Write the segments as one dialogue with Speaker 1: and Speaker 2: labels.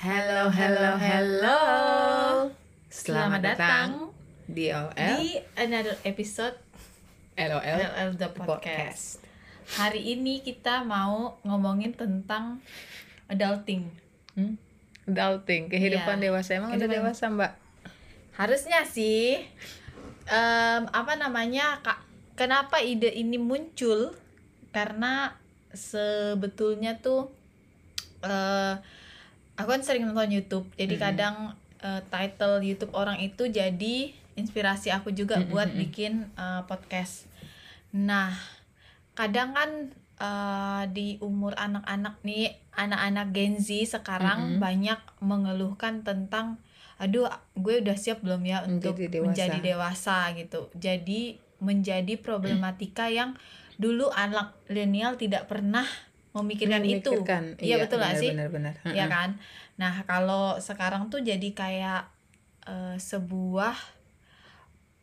Speaker 1: Hello, hello, hello. Selamat, datang
Speaker 2: di OL
Speaker 1: di another episode
Speaker 2: LOL
Speaker 1: LL The Podcast. Hari ini kita mau ngomongin tentang adulting.
Speaker 2: Hmm? Adulting, kehidupan
Speaker 1: Iya.
Speaker 2: dewasa emang udah
Speaker 1: Kehidupan-
Speaker 2: dewasa mbak?
Speaker 1: Harusnya sih em, apa namanya Kak kenapa ide ini muncul? Karena sebetulnya tuh eh aku kan sering nonton YouTube. Jadi
Speaker 2: Mm-mm.
Speaker 1: kadang eh, title YouTube orang itu jadi inspirasi aku juga
Speaker 2: Mm-mm,
Speaker 1: buat
Speaker 2: mm-mm.
Speaker 1: bikin eh, podcast. Nah, kadang kan eh, di umur anak-anak nih, anak-anak Gen Z sekarang
Speaker 2: Mm-mm.
Speaker 1: banyak mengeluhkan tentang aduh gue udah siap belum ya untuk
Speaker 2: Menjadi dewasa.
Speaker 1: menjadi dewasa gitu. Jadi menjadi problematika yang dulu anak milenial tidak pernah memikirkan, itu.
Speaker 2: Memikirkan.
Speaker 1: Iya, betul nggak sih?
Speaker 2: Benar, benar.
Speaker 1: ya kan nah kalau sekarang tuh jadi kayak eh, sebuah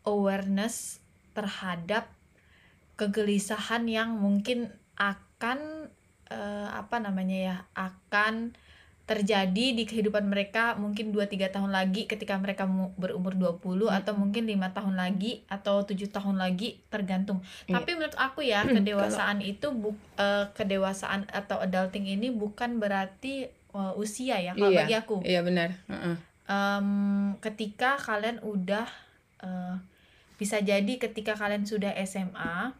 Speaker 1: awareness terhadap kegelisahan yang mungkin akan eh, apa namanya ya akan terjadi di kehidupan mereka mungkin 2-3 tahun lagi ketika mereka mu- berumur 20 atau mungkin lima tahun lagi atau tujuh tahun lagi tergantung
Speaker 2: Iya.
Speaker 1: tapi menurut aku ya kedewasaan itu bu eh, kedewasaan atau adulting ini bukan berarti eh, usia ya kalau
Speaker 2: Iya,
Speaker 1: bagi aku
Speaker 2: Iya benar. Heeh.
Speaker 1: Em, ketika kalian udah eh, bisa jadi ketika kalian sudah SMA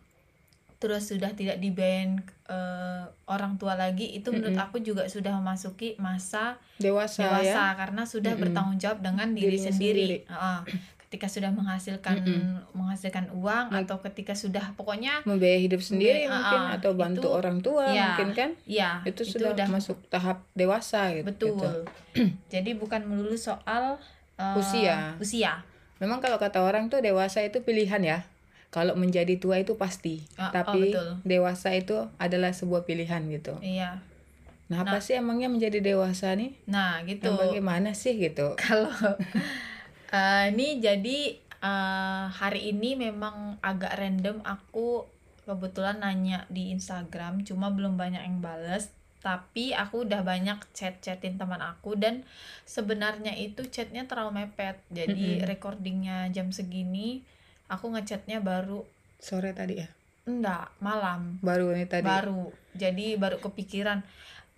Speaker 1: terus sudah tidak dibayar eh, orang tua lagi itu menurut
Speaker 2: Mm-mm.
Speaker 1: aku juga sudah memasuki masa
Speaker 2: Dewasa,
Speaker 1: dewasa
Speaker 2: ya.
Speaker 1: karena sudah
Speaker 2: Mm-mm.
Speaker 1: bertanggung jawab dengan diri
Speaker 2: Dirinya
Speaker 1: sendiri,
Speaker 2: sendiri.
Speaker 1: Heeh. ketika sudah menghasilkan
Speaker 2: Mm-mm.
Speaker 1: menghasilkan uang
Speaker 2: Nah.
Speaker 1: atau ketika sudah pokoknya
Speaker 2: Membiayai hidup sendiri
Speaker 1: Membiayai,
Speaker 2: mungkin atau bantu
Speaker 1: itu-
Speaker 2: orang tua
Speaker 1: Iya.
Speaker 2: mungkin kan?
Speaker 1: ya
Speaker 2: Itu, sudah, masuk tahap dewasa gitu.
Speaker 1: betul
Speaker 2: gitu.
Speaker 1: jadi bukan melulu soal eh,
Speaker 2: Usia.
Speaker 1: usia
Speaker 2: Memang kalau kata orang tuh dewasa itu pilihan ya. Kalau menjadi tua itu pasti,
Speaker 1: Ah, oh,
Speaker 2: tapi
Speaker 1: betul.
Speaker 2: dewasa itu adalah sebuah pilihan gitu.
Speaker 1: iya
Speaker 2: Nah, apa
Speaker 1: Nah.
Speaker 2: sih emangnya menjadi dewasa nih?
Speaker 1: nah gitu
Speaker 2: Yang bagaimana sih gitu?
Speaker 1: kalau eh, ini jadi eh, hari ini memang agak random aku kebetulan nanya di Instagram cuma belum banyak yang bales tapi aku udah banyak chat-chatin teman aku dan sebenarnya itu chatnya terlalu mepet jadi
Speaker 2: Mm-mm.
Speaker 1: recordingnya jam segini aku ngechatnya baru
Speaker 2: Sore tadi ya?
Speaker 1: enggak malam
Speaker 2: Baru ini tadi.
Speaker 1: baru jadi baru kepikiran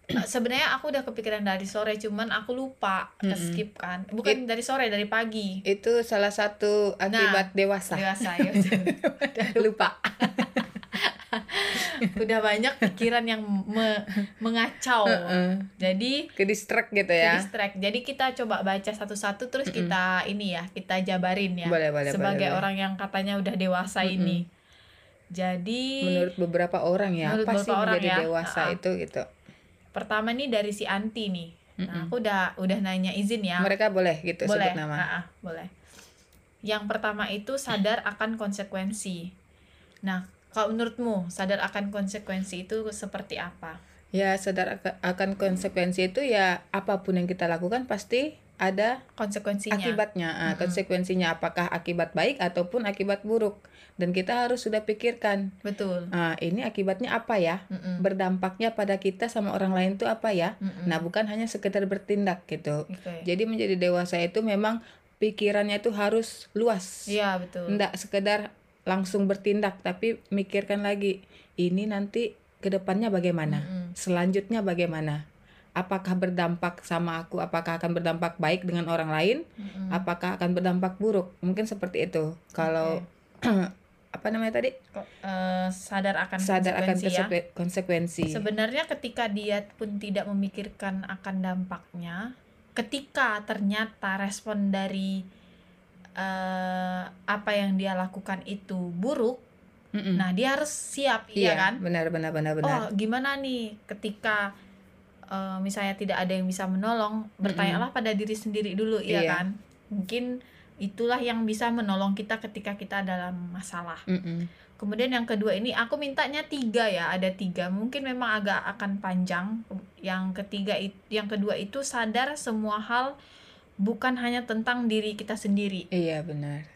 Speaker 1: sebenarnya aku udah kepikiran dari sore cuman aku lupa ke
Speaker 2: Mm-mm.
Speaker 1: skip kan bukan dari sore dari pagi
Speaker 2: Itu salah satu akibat dewasa.
Speaker 1: dewasa ya
Speaker 2: Lupa.
Speaker 1: udah banyak pikiran yang me- mengacau
Speaker 2: Heeh.
Speaker 1: jadi
Speaker 2: Ke distract gitu
Speaker 1: ke
Speaker 2: ya.
Speaker 1: distract jadi kita coba baca satu-satu terus kita ini ya kita jabarin ya
Speaker 2: Boleh, boleh,
Speaker 1: sebagai
Speaker 2: boleh, boleh.
Speaker 1: orang yang katanya udah dewasa
Speaker 2: Mm-mm.
Speaker 1: ini jadi
Speaker 2: Menurut beberapa orang ya,
Speaker 1: Menurut
Speaker 2: apa sih
Speaker 1: beberapa orang
Speaker 2: menjadi
Speaker 1: ya.
Speaker 2: dewasa
Speaker 1: Ah.
Speaker 2: itu gitu.
Speaker 1: pertama nih dari si Anti nih nah aku udah udah nanya izin ya
Speaker 2: Mereka boleh gitu
Speaker 1: boleh
Speaker 2: sebut nama.
Speaker 1: Ah, ah, boleh yang pertama itu sadar akan konsekuensi nah kalau menurutmu sadar akan konsekuensi itu seperti apa
Speaker 2: Ya sadar ak- akan konsekuensi itu ya apa pun yang kita lakukan pasti ada
Speaker 1: konsekuensinya
Speaker 2: akibatnya. Ah,
Speaker 1: Mm-mm.
Speaker 2: Konsekuensinya apakah akibat baik ataupun akibat buruk. Dan kita harus sudah pikirkan,
Speaker 1: betul
Speaker 2: ah, ini akibatnya apa ya?
Speaker 1: Mm-mm.
Speaker 2: Berdampaknya pada kita sama orang lain itu apa ya?
Speaker 1: Mm-mm.
Speaker 2: Nah, bukan hanya sekedar bertindak gitu.
Speaker 1: Oke.
Speaker 2: Jadi menjadi dewasa itu memang pikirannya itu harus luas.
Speaker 1: iya betul
Speaker 2: Enggak sekedar langsung bertindak tapi mikirkan lagi ini nanti ke depannya bagaimana?
Speaker 1: Mm-mm.
Speaker 2: selanjutnya bagaimana? Apakah berdampak sama aku? Apakah akan berdampak baik dengan orang lain?
Speaker 1: Mm-mm.
Speaker 2: apakah akan berdampak buruk? Mungkin seperti itu. Kalau apa namanya tadi?
Speaker 1: Eh, sadar akan
Speaker 2: sadar akan
Speaker 1: konsekuensi ya.
Speaker 2: konsekuen- konsekuensi.
Speaker 1: Sebenarnya ketika dia pun tidak memikirkan akan dampaknya ketika ternyata respon dari eh, apa yang dia lakukan itu buruk
Speaker 2: Mm-mm.
Speaker 1: nah dia harus siap iya, kan?
Speaker 2: benar benar benar
Speaker 1: oh
Speaker 2: benar
Speaker 1: gimana nih ketika eh, misalnya tidak ada yang bisa menolong bertanyalah pada diri sendiri dulu iya
Speaker 2: Iya.
Speaker 1: kan? Mungkin itulah yang bisa menolong kita ketika kita dalam masalah.
Speaker 2: Mm-mm.
Speaker 1: kemudian yang kedua ini aku mintanya tiga ya ada tiga. Mungkin memang agak akan panjang. Yang ketiga yang kedua itu sadar semua hal bukan hanya tentang diri kita sendiri.
Speaker 2: Iya benar.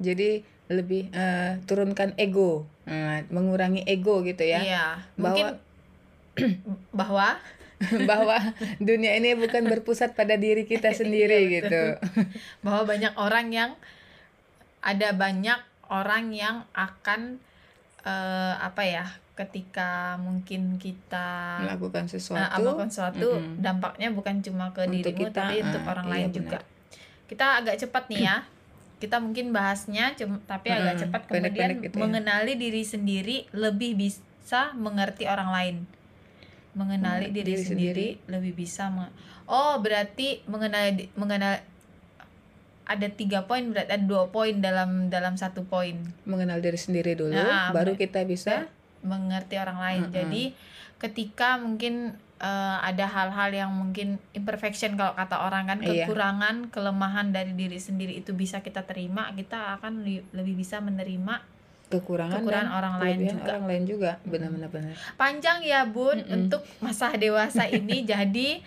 Speaker 2: Jadi lebih eh, turunkan ego Nah, mengurangi ego gitu ya.
Speaker 1: Iya,
Speaker 2: Bahwa-
Speaker 1: mungkin bahwa
Speaker 2: bahwa dunia ini bukan berpusat pada diri kita sendiri
Speaker 1: Iya,
Speaker 2: gitu.
Speaker 1: Bahwa banyak orang yang ada banyak orang yang akan eh, apa ya ketika mungkin kita
Speaker 2: melakukan
Speaker 1: eh,
Speaker 2: sesuatu
Speaker 1: melakukan sesuatu
Speaker 2: mm-mm.
Speaker 1: dampaknya bukan cuma ke
Speaker 2: Untuk
Speaker 1: dirimu
Speaker 2: kita,
Speaker 1: tapi untuk
Speaker 2: ah,
Speaker 1: orang
Speaker 2: iya,
Speaker 1: lain
Speaker 2: benar.
Speaker 1: juga. Kita agak cepat nih ya. Kita mungkin bahasnya cum- tapi agak
Speaker 2: Mm-mm,
Speaker 1: cepat kemudian
Speaker 2: gitu ya.
Speaker 1: mengenali diri sendiri lebih bisa mengerti orang lain. Mengenali
Speaker 2: Mengerti
Speaker 1: diri,
Speaker 2: diri
Speaker 1: sendiri, lebih bisa meng- oh berarti mengenali di- mengenal ada tiga poin berarti ada dua poin dalam dalam satu poin.
Speaker 2: Mengenal diri sendiri dulu
Speaker 1: Nah,
Speaker 2: baru kita bisa
Speaker 1: mengerti orang lain.
Speaker 2: Mm-mm.
Speaker 1: Jadi ketika mungkin eh, ada hal-hal yang mungkin imperfection kalau kata orang kan
Speaker 2: Iya.
Speaker 1: kekurangan, kelemahan dari diri sendiri itu bisa kita terima, kita akan li- lebih bisa menerima.
Speaker 2: kekurangan,
Speaker 1: Kekurangan
Speaker 2: dan
Speaker 1: orang lain juga.
Speaker 2: orang lain juga benar-benar benar
Speaker 1: Panjang ya Bun
Speaker 2: Mm-mm.
Speaker 1: untuk masa dewasa ini. jadi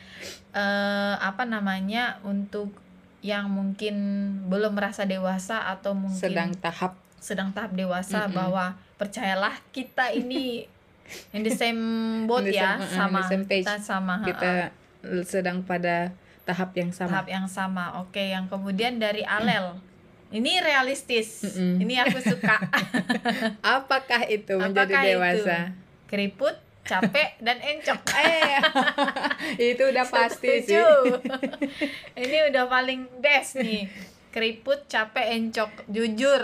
Speaker 1: eh, apa namanya untuk yang mungkin belum merasa dewasa atau mungkin
Speaker 2: sedang tahap
Speaker 1: sedang tahap dewasa
Speaker 2: Mm-mm.
Speaker 1: bahwa percayalah kita ini in the same boat
Speaker 2: the
Speaker 1: ya
Speaker 2: same- uh,
Speaker 1: sama
Speaker 2: the same page.
Speaker 1: kita sama ha,
Speaker 2: kita sedang pada tahap yang sama.
Speaker 1: Tahap yang sama oke yang kemudian dari alel. Ini realistis
Speaker 2: Mm-mm.
Speaker 1: ini aku suka.
Speaker 2: Apakah itu menjadi
Speaker 1: Apakah itu?
Speaker 2: dewasa?
Speaker 1: Keriput capek dan encok.
Speaker 2: Eh itu udah pasti sih.
Speaker 1: Setuju. ini udah paling best nih. Keriput capek encok jujur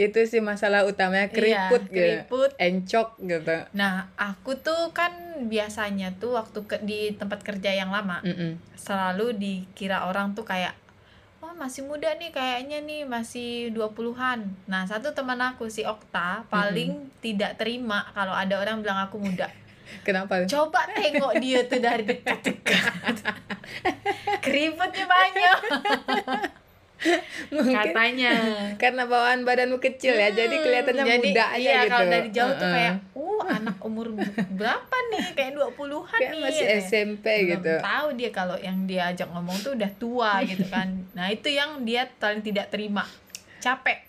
Speaker 2: itu sih masalah utamanya keriput
Speaker 1: Iya,
Speaker 2: gitu
Speaker 1: keriput
Speaker 2: encok gitu
Speaker 1: Nah, aku tuh kan biasanya tuh waktu ke, di tempat kerja yang lama
Speaker 2: Mm-mm.
Speaker 1: selalu dikira orang tuh kayak oh masih muda nih kayaknya nih masih 20-an. Nah, satu teman aku si Okta paling tidak terima kalau ada orang bilang aku muda.
Speaker 2: kenapa
Speaker 1: Coba tengok dia tuh dari dekat-dekat. Keriputnya banyak
Speaker 2: mungkin
Speaker 1: katanya.
Speaker 2: karena bawaan badanmu kecil ya jadi
Speaker 1: Hmm,
Speaker 2: kelihatannya
Speaker 1: jadi,
Speaker 2: muda aja
Speaker 1: iya,
Speaker 2: gitu
Speaker 1: kalau dari jauh tuh kayak, uh anak umur berapa nih? Kayak 20-an
Speaker 2: kayak
Speaker 1: nih.
Speaker 2: masih
Speaker 1: katanya.
Speaker 2: SMP
Speaker 1: Belum
Speaker 2: gitu
Speaker 1: tahu dia kalau yang dia ajak ngomong tuh udah tua gitu kan. Nah, itu yang dia paling tidak terima. Capek.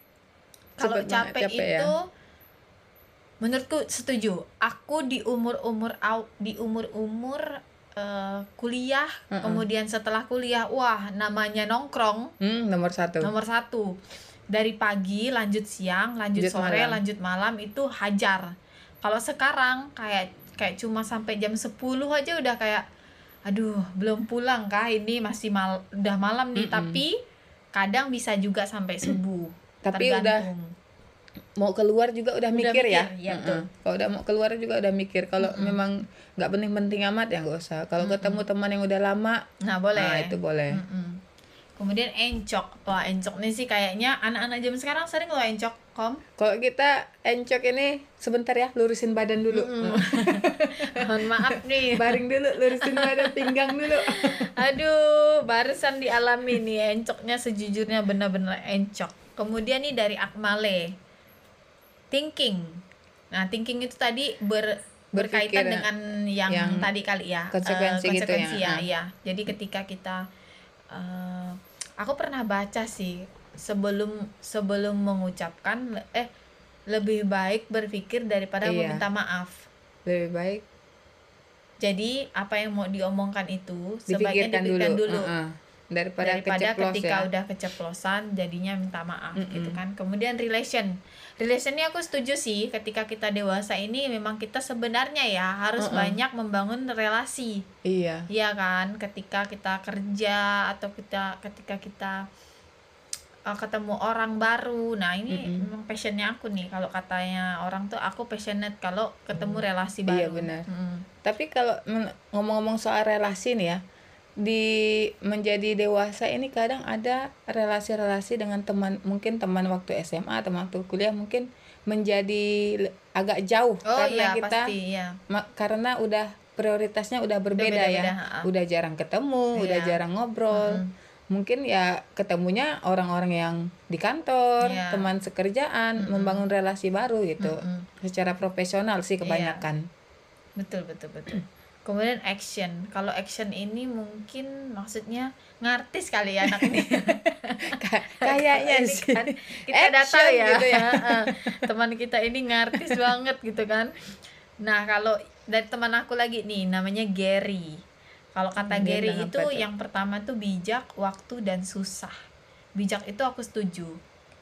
Speaker 1: Kalau capek,
Speaker 2: capek ya.
Speaker 1: itu menurutku setuju. Aku di umur-umur au- di umur-umur eh, kuliah,
Speaker 2: Mm-mm.
Speaker 1: kemudian setelah kuliah, wah namanya nongkrong
Speaker 2: hmm, nomor satu
Speaker 1: nomor satu dari pagi lanjut siang lanjut
Speaker 2: Lanjut
Speaker 1: sore
Speaker 2: malam.
Speaker 1: lanjut malam itu hajar kalau sekarang kayak kayak cuma sampai jam 10 aja udah kayak aduh belum pulang kah ini masih mal udah malam nih
Speaker 2: Mm-mm.
Speaker 1: tapi kadang bisa juga sampai subuh
Speaker 2: Tapi udah
Speaker 1: tergantung.
Speaker 2: Mau keluar juga udah,
Speaker 1: Udah
Speaker 2: mikir, ya,
Speaker 1: iya,
Speaker 2: Mm-mm.
Speaker 1: betul.
Speaker 2: kalau udah mau keluar juga udah mikir kalau
Speaker 1: Mm-mm.
Speaker 2: memang nggak penting-penting amat ya nggak usah kalau
Speaker 1: Mm-mm.
Speaker 2: ketemu teman yang udah lama
Speaker 1: nah boleh
Speaker 2: nah itu boleh
Speaker 1: Mm-mm. kemudian encok wah encok nih sih kayaknya anak-anak zaman sekarang sering loh encok kom
Speaker 2: kalau kita encok ini sebentar ya lurusin badan dulu
Speaker 1: Mm-mm. mohon maaf nih
Speaker 2: baring dulu lurusin badan pinggang dulu
Speaker 1: Aduh, barusan dialami nih encoknya sejujurnya benar-benar encok. Kemudian nih dari Akmale. Thinking. Nah, thinking itu tadi ber berkaitan
Speaker 2: Berpikir, ya.
Speaker 1: dengan yang,
Speaker 2: Yang
Speaker 1: tadi kali ya. eh,
Speaker 2: konsekuensi gitu
Speaker 1: konsekuensi
Speaker 2: ya,
Speaker 1: ya, iya. Jadi ketika kita eh, aku pernah baca sih sebelum sebelum mengucapkan eh lebih baik berpikir daripada
Speaker 2: Iya.
Speaker 1: meminta maaf.
Speaker 2: lebih baik
Speaker 1: Jadi apa yang mau diomongkan itu sebaiknya
Speaker 2: dipikirkan dulu,
Speaker 1: dulu,
Speaker 2: Heeh. Daripada,
Speaker 1: daripada
Speaker 2: keceplos
Speaker 1: ketika
Speaker 2: ya
Speaker 1: udah keceplosan jadinya minta maaf
Speaker 2: Mm-mm.
Speaker 1: gitu kan. Kemudian relation. Relation ini aku setuju sih ketika kita dewasa ini memang kita sebenarnya ya harus
Speaker 2: Mm-mm.
Speaker 1: banyak membangun relasi.
Speaker 2: iya
Speaker 1: Iya kan? Ketika kita kerja atau kita ketika kita uh, ketemu orang baru. Nah, ini
Speaker 2: Mm-mm.
Speaker 1: memang passionnya aku nih. Kalau katanya orang tuh aku passionate kalau ketemu relasi
Speaker 2: Iya,
Speaker 1: baru.
Speaker 2: benar.
Speaker 1: Mm-mm.
Speaker 2: Tapi kalau ngomong-ngomong soal relasi nih ya, di menjadi dewasa ini kadang ada relasi-relasi dengan teman, mungkin teman waktu SMA, teman waktu kuliah mungkin menjadi agak jauh
Speaker 1: Oh
Speaker 2: karena
Speaker 1: iya,
Speaker 2: kita
Speaker 1: pasti iya.
Speaker 2: karena udah prioritasnya udah berbeda ya.
Speaker 1: beda-beda, ha.
Speaker 2: Udah jarang ketemu, udah
Speaker 1: Iya.
Speaker 2: jarang ngobrol.
Speaker 1: Mm-mm.
Speaker 2: Mungkin ya ketemunya orang-orang yang di kantor,
Speaker 1: Iya.
Speaker 2: teman sekerjaan,
Speaker 1: Mm-mm.
Speaker 2: membangun relasi baru gitu.
Speaker 1: Mm-mm.
Speaker 2: Secara profesional sih
Speaker 1: Iya.
Speaker 2: kebanyakan.
Speaker 1: Betul betul betul. Kemudian action. Kalau action ini mungkin maksudnya ngartis kali ya anak ini
Speaker 2: Ka- kayaknya
Speaker 1: Ini
Speaker 2: sih.
Speaker 1: kan kita data
Speaker 2: Action
Speaker 1: ya,
Speaker 2: gitu ya.
Speaker 1: Teman kita ini ngartis banget gitu kan. Nah kalau dari teman aku lagi nih namanya Gary. Kalau kata
Speaker 2: Hmm,
Speaker 1: Gary itu yang pertama tuh bijak waktu dan susah. Bijak itu aku setuju.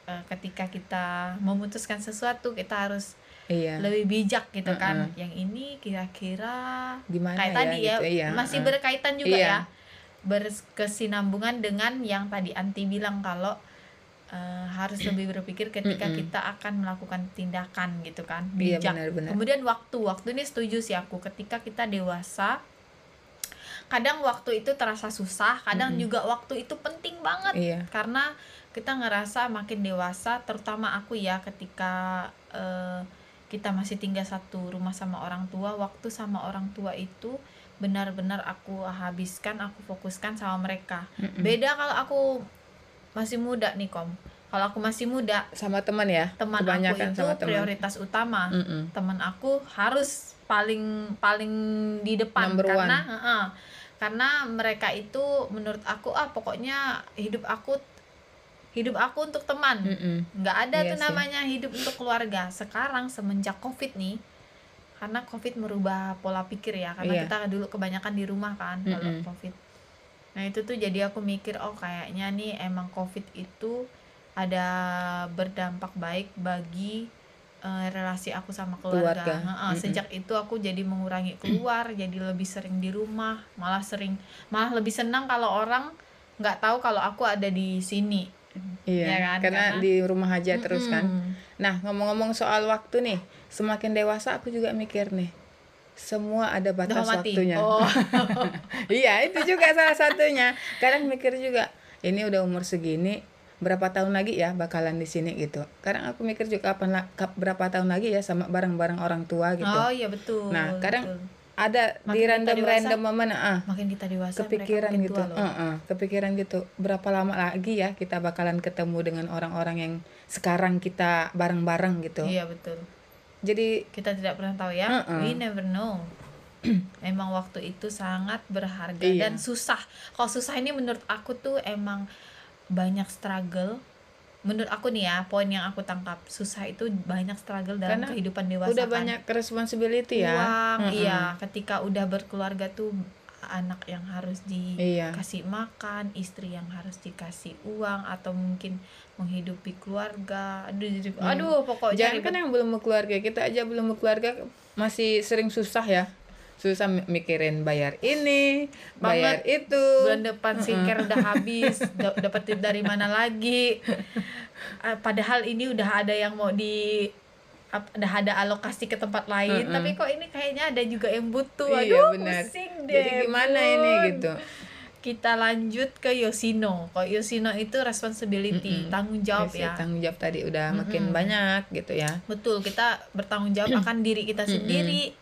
Speaker 1: Eh, ketika kita memutuskan sesuatu kita harus
Speaker 2: iya
Speaker 1: lebih bijak gitu kan
Speaker 2: Mm-mm.
Speaker 1: yang ini kira-kira
Speaker 2: gimana
Speaker 1: kayak
Speaker 2: ya
Speaker 1: tadi ya
Speaker 2: gitu, iya,
Speaker 1: masih
Speaker 2: heeh.
Speaker 1: berkaitan juga
Speaker 2: Iya.
Speaker 1: ya berkesinambungan dengan yang tadi anti bilang kalau eh, harus lebih berpikir ketika
Speaker 2: Mm-mm.
Speaker 1: kita akan melakukan tindakan gitu kan
Speaker 2: Iya,
Speaker 1: bijak
Speaker 2: benar-benar.
Speaker 1: kemudian waktu waktu ini setuju sih aku ketika kita dewasa kadang waktu itu terasa susah kadang
Speaker 2: Mm-mm.
Speaker 1: juga waktu itu penting banget
Speaker 2: iya
Speaker 1: karena kita ngerasa makin dewasa terutama aku ya ketika eh, kita masih tinggal satu rumah sama orang tua waktu sama orang tua itu benar-benar aku habiskan aku fokuskan sama mereka.
Speaker 2: Mm-mm.
Speaker 1: beda kalau aku masih muda nih kom. Kalau aku masih muda
Speaker 2: sama teman ya?
Speaker 1: teman aku itu
Speaker 2: sama teman.
Speaker 1: prioritas utama. Teman aku harus paling paling di depan
Speaker 2: Number
Speaker 1: karena
Speaker 2: one.
Speaker 1: karena mereka itu menurut aku ah pokoknya hidup aku hidup aku untuk teman
Speaker 2: Mm-mm.
Speaker 1: nggak ada
Speaker 2: Iya
Speaker 1: tuh
Speaker 2: sih.
Speaker 1: namanya hidup untuk keluarga sekarang semenjak covid nih karena covid merubah pola pikir ya karena
Speaker 2: Iya.
Speaker 1: kita dulu kebanyakan di rumah kan kalau
Speaker 2: Mm-mm.
Speaker 1: covid nah itu tuh jadi aku mikir oh kayaknya nih emang covid itu ada berdampak baik bagi eh, relasi aku sama keluarga,
Speaker 2: Keluarga.
Speaker 1: Heeh,
Speaker 2: Mm-mm.
Speaker 1: sejak itu aku jadi mengurangi keluar jadi lebih sering di rumah malah sering malah lebih senang kalau orang nggak tahu kalau aku ada di sini
Speaker 2: iya
Speaker 1: Ya kan,
Speaker 2: karena,
Speaker 1: karena-
Speaker 2: di rumah aja terus kan nah ngomong-ngomong soal waktu nih semakin dewasa aku juga mikir nih semua ada batas
Speaker 1: Udah mati.
Speaker 2: waktunya
Speaker 1: Oh.
Speaker 2: iya itu juga salah satunya kadang mikir juga ini udah umur segini berapa tahun lagi ya bakalan di sini gitu kadang aku mikir juga kapan berapa tahun lagi ya sama bareng-bareng orang tua gitu
Speaker 1: Oh iya betul.
Speaker 2: Nah, kadang
Speaker 1: betul.
Speaker 2: Ada
Speaker 1: Makin
Speaker 2: di random
Speaker 1: dewasa,
Speaker 2: random momen ah
Speaker 1: makin kita dewasa
Speaker 2: kepikiran
Speaker 1: makin
Speaker 2: gitu
Speaker 1: tua loh.
Speaker 2: Heeh, kepikiran gitu berapa lama lagi ya kita bakalan ketemu dengan orang-orang yang sekarang kita bareng-bareng gitu
Speaker 1: Iya betul.
Speaker 2: jadi
Speaker 1: Kita tidak pernah tahu ya.
Speaker 2: Heeh.
Speaker 1: We never know. emang waktu itu sangat berharga
Speaker 2: Iya.
Speaker 1: dan susah. Kalau susah ini menurut aku tuh emang banyak struggle. Menurut aku nih ya, poin yang aku tangkap susah itu banyak struggle dalam
Speaker 2: Karena
Speaker 1: kehidupan dewasa.
Speaker 2: udah
Speaker 1: kan.
Speaker 2: banyak responsibility ya
Speaker 1: uang
Speaker 2: Heeh.
Speaker 1: iya ketika udah berkeluarga tuh anak yang harus
Speaker 2: Iya.
Speaker 1: dikasih makan istri yang harus dikasih uang atau mungkin menghidupi keluarga aduh jadi-
Speaker 2: Hmm.
Speaker 1: aduh pokoknya
Speaker 2: jangan kan yang belum berkeluarga kita aja belum berkeluarga masih sering susah ya susah mi- mikirin bayar ini bayar itu
Speaker 1: bulan depan skincare udah habis da- dapetin dari mana lagi Ah, padahal ini udah ada yang mau di udah ada alokasi ke tempat lain
Speaker 2: Mm-mm.
Speaker 1: tapi kok ini kayaknya ada juga yang butuh
Speaker 2: Iya,
Speaker 1: aduh
Speaker 2: benar.
Speaker 1: pusing deh
Speaker 2: jadi gimana ini
Speaker 1: Bun.
Speaker 2: gitu
Speaker 1: kita lanjut ke Yoshino. Kok Yoshino itu responsibility,
Speaker 2: Mm-mm.
Speaker 1: tanggung jawab
Speaker 2: Iya sih,
Speaker 1: ya.
Speaker 2: tanggung jawab tadi udah makin
Speaker 1: Mm-mm.
Speaker 2: banyak gitu ya
Speaker 1: Betul, kita bertanggung jawab akan diri kita sendiri.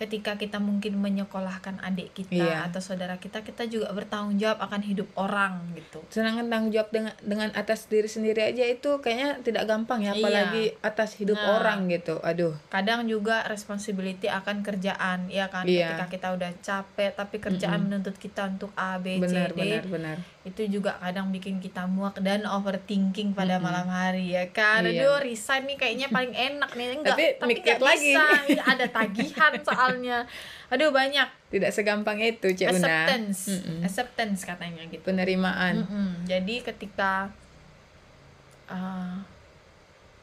Speaker 1: Ketika kita mungkin menyekolahkan adik kita
Speaker 2: Iya.
Speaker 1: atau saudara kita, kita juga bertanggung jawab akan hidup orang gitu.
Speaker 2: sedangkan tanggung jawab dengan dengan atas diri sendiri aja itu kayaknya tidak gampang ya
Speaker 1: Iya.
Speaker 2: apalagi atas hidup
Speaker 1: Nah.
Speaker 2: orang gitu aduh
Speaker 1: Kadang juga responsibility akan kerjaan, ya kan?
Speaker 2: Iya.
Speaker 1: Ketika kita udah capek tapi kerjaan
Speaker 2: Mm-mm.
Speaker 1: menuntut kita untuk A, B,
Speaker 2: benar
Speaker 1: C, D.
Speaker 2: benar benar
Speaker 1: itu juga kadang bikin kita muak dan overthinking pada
Speaker 2: Mm-mm.
Speaker 1: malam hari ya kan
Speaker 2: Iya.
Speaker 1: aduh resign nih kayaknya paling enak nih enggak
Speaker 2: Tapi
Speaker 1: tapi,
Speaker 2: mikir
Speaker 1: nggak
Speaker 2: lagi.
Speaker 1: bisa ada tagihan soalnya aduh banyak
Speaker 2: tidak segampang itu cek
Speaker 1: acceptance
Speaker 2: Mm-mm.
Speaker 1: acceptance katanya gitu
Speaker 2: penerimaan
Speaker 1: Mm-mm. jadi ketika uh,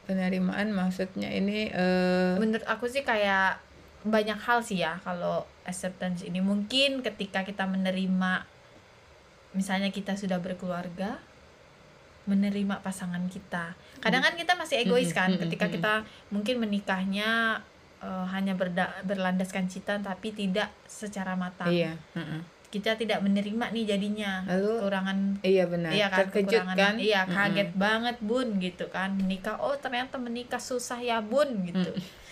Speaker 2: penerimaan maksudnya ini eh
Speaker 1: menurut aku sih kayak banyak hal sih ya kalau acceptance ini mungkin ketika kita menerima misalnya kita sudah berkeluarga menerima pasangan kita. Kadang kan kita masih egois kan ketika kita mungkin menikahnya eh, hanya berda- berlandaskan cinta tapi tidak secara matang.
Speaker 2: Iya
Speaker 1: kita tidak menerima nih jadinya
Speaker 2: Lalu,
Speaker 1: kekurangan.
Speaker 2: iya benar
Speaker 1: Iya kan
Speaker 2: terkejut kan?
Speaker 1: Iya kaget banget bun gitu kan. Menikah oh ternyata menikah susah ya bun gitu.
Speaker 2: Mm.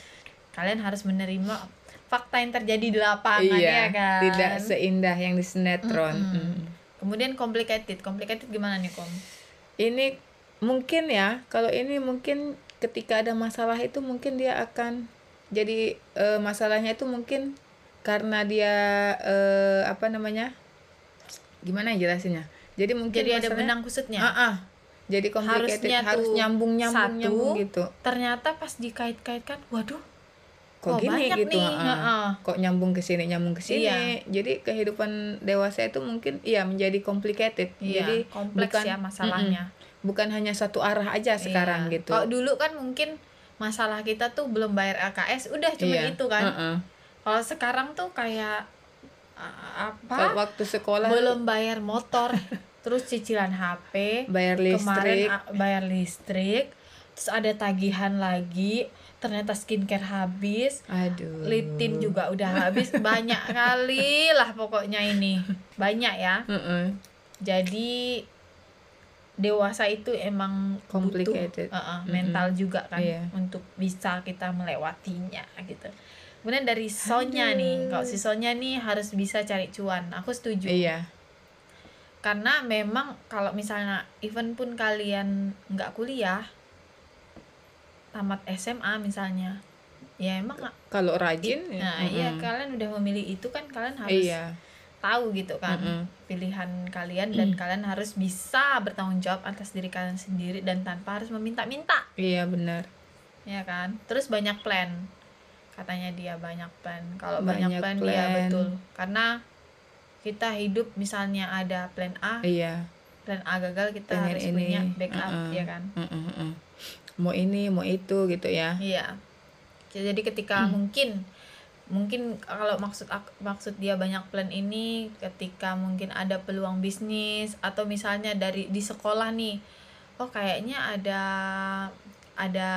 Speaker 1: kalian harus menerima fakta yang terjadi di lapangan
Speaker 2: iya
Speaker 1: ya kan?
Speaker 2: tidak seindah yang di sinetron.
Speaker 1: Mm-mm.
Speaker 2: Mm.
Speaker 1: Kemudian complicated. Complicated gimana nih kom?
Speaker 2: Ini mungkin ya kalau ini mungkin ketika ada masalah itu mungkin dia akan jadi eh, masalahnya itu mungkin karena dia eh, apa namanya gimana ya jelasinnya? Jadi mungkin
Speaker 1: jadi ada benang kusutnya?
Speaker 2: Ah, ah. jadi complicated
Speaker 1: Harusnya
Speaker 2: harus
Speaker 1: tuh
Speaker 2: nyambung nyambung
Speaker 1: satu,
Speaker 2: nyambung gitu.
Speaker 1: ternyata pas dikait-kaitkan waduh
Speaker 2: kok
Speaker 1: Oh,
Speaker 2: gini gitu
Speaker 1: nih, heeh.
Speaker 2: kok nyambung ke sini nyambung ke sini.
Speaker 1: Iya.
Speaker 2: jadi kehidupan dewasa itu mungkin iya menjadi complicated.
Speaker 1: Iya,
Speaker 2: jadi
Speaker 1: kompleks
Speaker 2: bukan
Speaker 1: ya masalahnya.
Speaker 2: Mm-mm, bukan hanya satu arah aja sekarang
Speaker 1: Iya.
Speaker 2: gitu.
Speaker 1: Kalau dulu kan mungkin masalah kita tuh belum bayar LKS udah cuma
Speaker 2: Iya.
Speaker 1: itu kan.
Speaker 2: Heeh.
Speaker 1: kalau sekarang tuh kayak uh,
Speaker 2: Kalau
Speaker 1: apa
Speaker 2: waktu sekolah
Speaker 1: belum bayar motor terus cicilan HP
Speaker 2: bayar listrik.
Speaker 1: kemarin bayar listrik terus ada tagihan lagi ternyata skincare habis.
Speaker 2: Aduh.
Speaker 1: Litin juga udah habis. Banyak kali lah pokoknya ini. Banyak ya.
Speaker 2: Heeh.
Speaker 1: jadi dewasa itu emang
Speaker 2: Complicated.
Speaker 1: butuh uh-uh,
Speaker 2: Mm-mm.
Speaker 1: mental juga kan
Speaker 2: Iya.
Speaker 1: untuk bisa kita melewatinya gitu. Kemudian dari Sonya nih. Kalau si Sonya nih harus bisa cari cuan. Aku setuju.
Speaker 2: Iya.
Speaker 1: Karena memang kalau misalnya even pun kalian nggak kuliah tamat SMA misalnya. Ya emang
Speaker 2: kalau rajin
Speaker 1: nah
Speaker 2: mm-mm.
Speaker 1: iya kalian udah memilih itu kan kalian harus
Speaker 2: iya.
Speaker 1: tahu gitu kan
Speaker 2: Mm-mm.
Speaker 1: pilihan kalian dan kalian harus bisa bertanggung jawab atas diri kalian sendiri dan tanpa harus meminta-minta.
Speaker 2: Iya benar.
Speaker 1: Ya kan? Terus banyak plan. Katanya dia banyak plan. Kalau banyak,
Speaker 2: Banyak
Speaker 1: plan, dia
Speaker 2: plan.
Speaker 1: betul. Karena kita hidup misalnya ada plan A
Speaker 2: iya.
Speaker 1: plan A gagal kita
Speaker 2: Pengen
Speaker 1: harus
Speaker 2: ini,
Speaker 1: punya backup
Speaker 2: uh-uh.
Speaker 1: ya kan?
Speaker 2: Mm-mm, mm-mm. Mau ini mau itu gitu ya.
Speaker 1: Iya. Jadi ketika mungkin mungkin kalau maksud ak- maksud dia banyak plan ini ketika mungkin ada peluang bisnis atau misalnya dari di sekolah nih oh kayaknya ada ada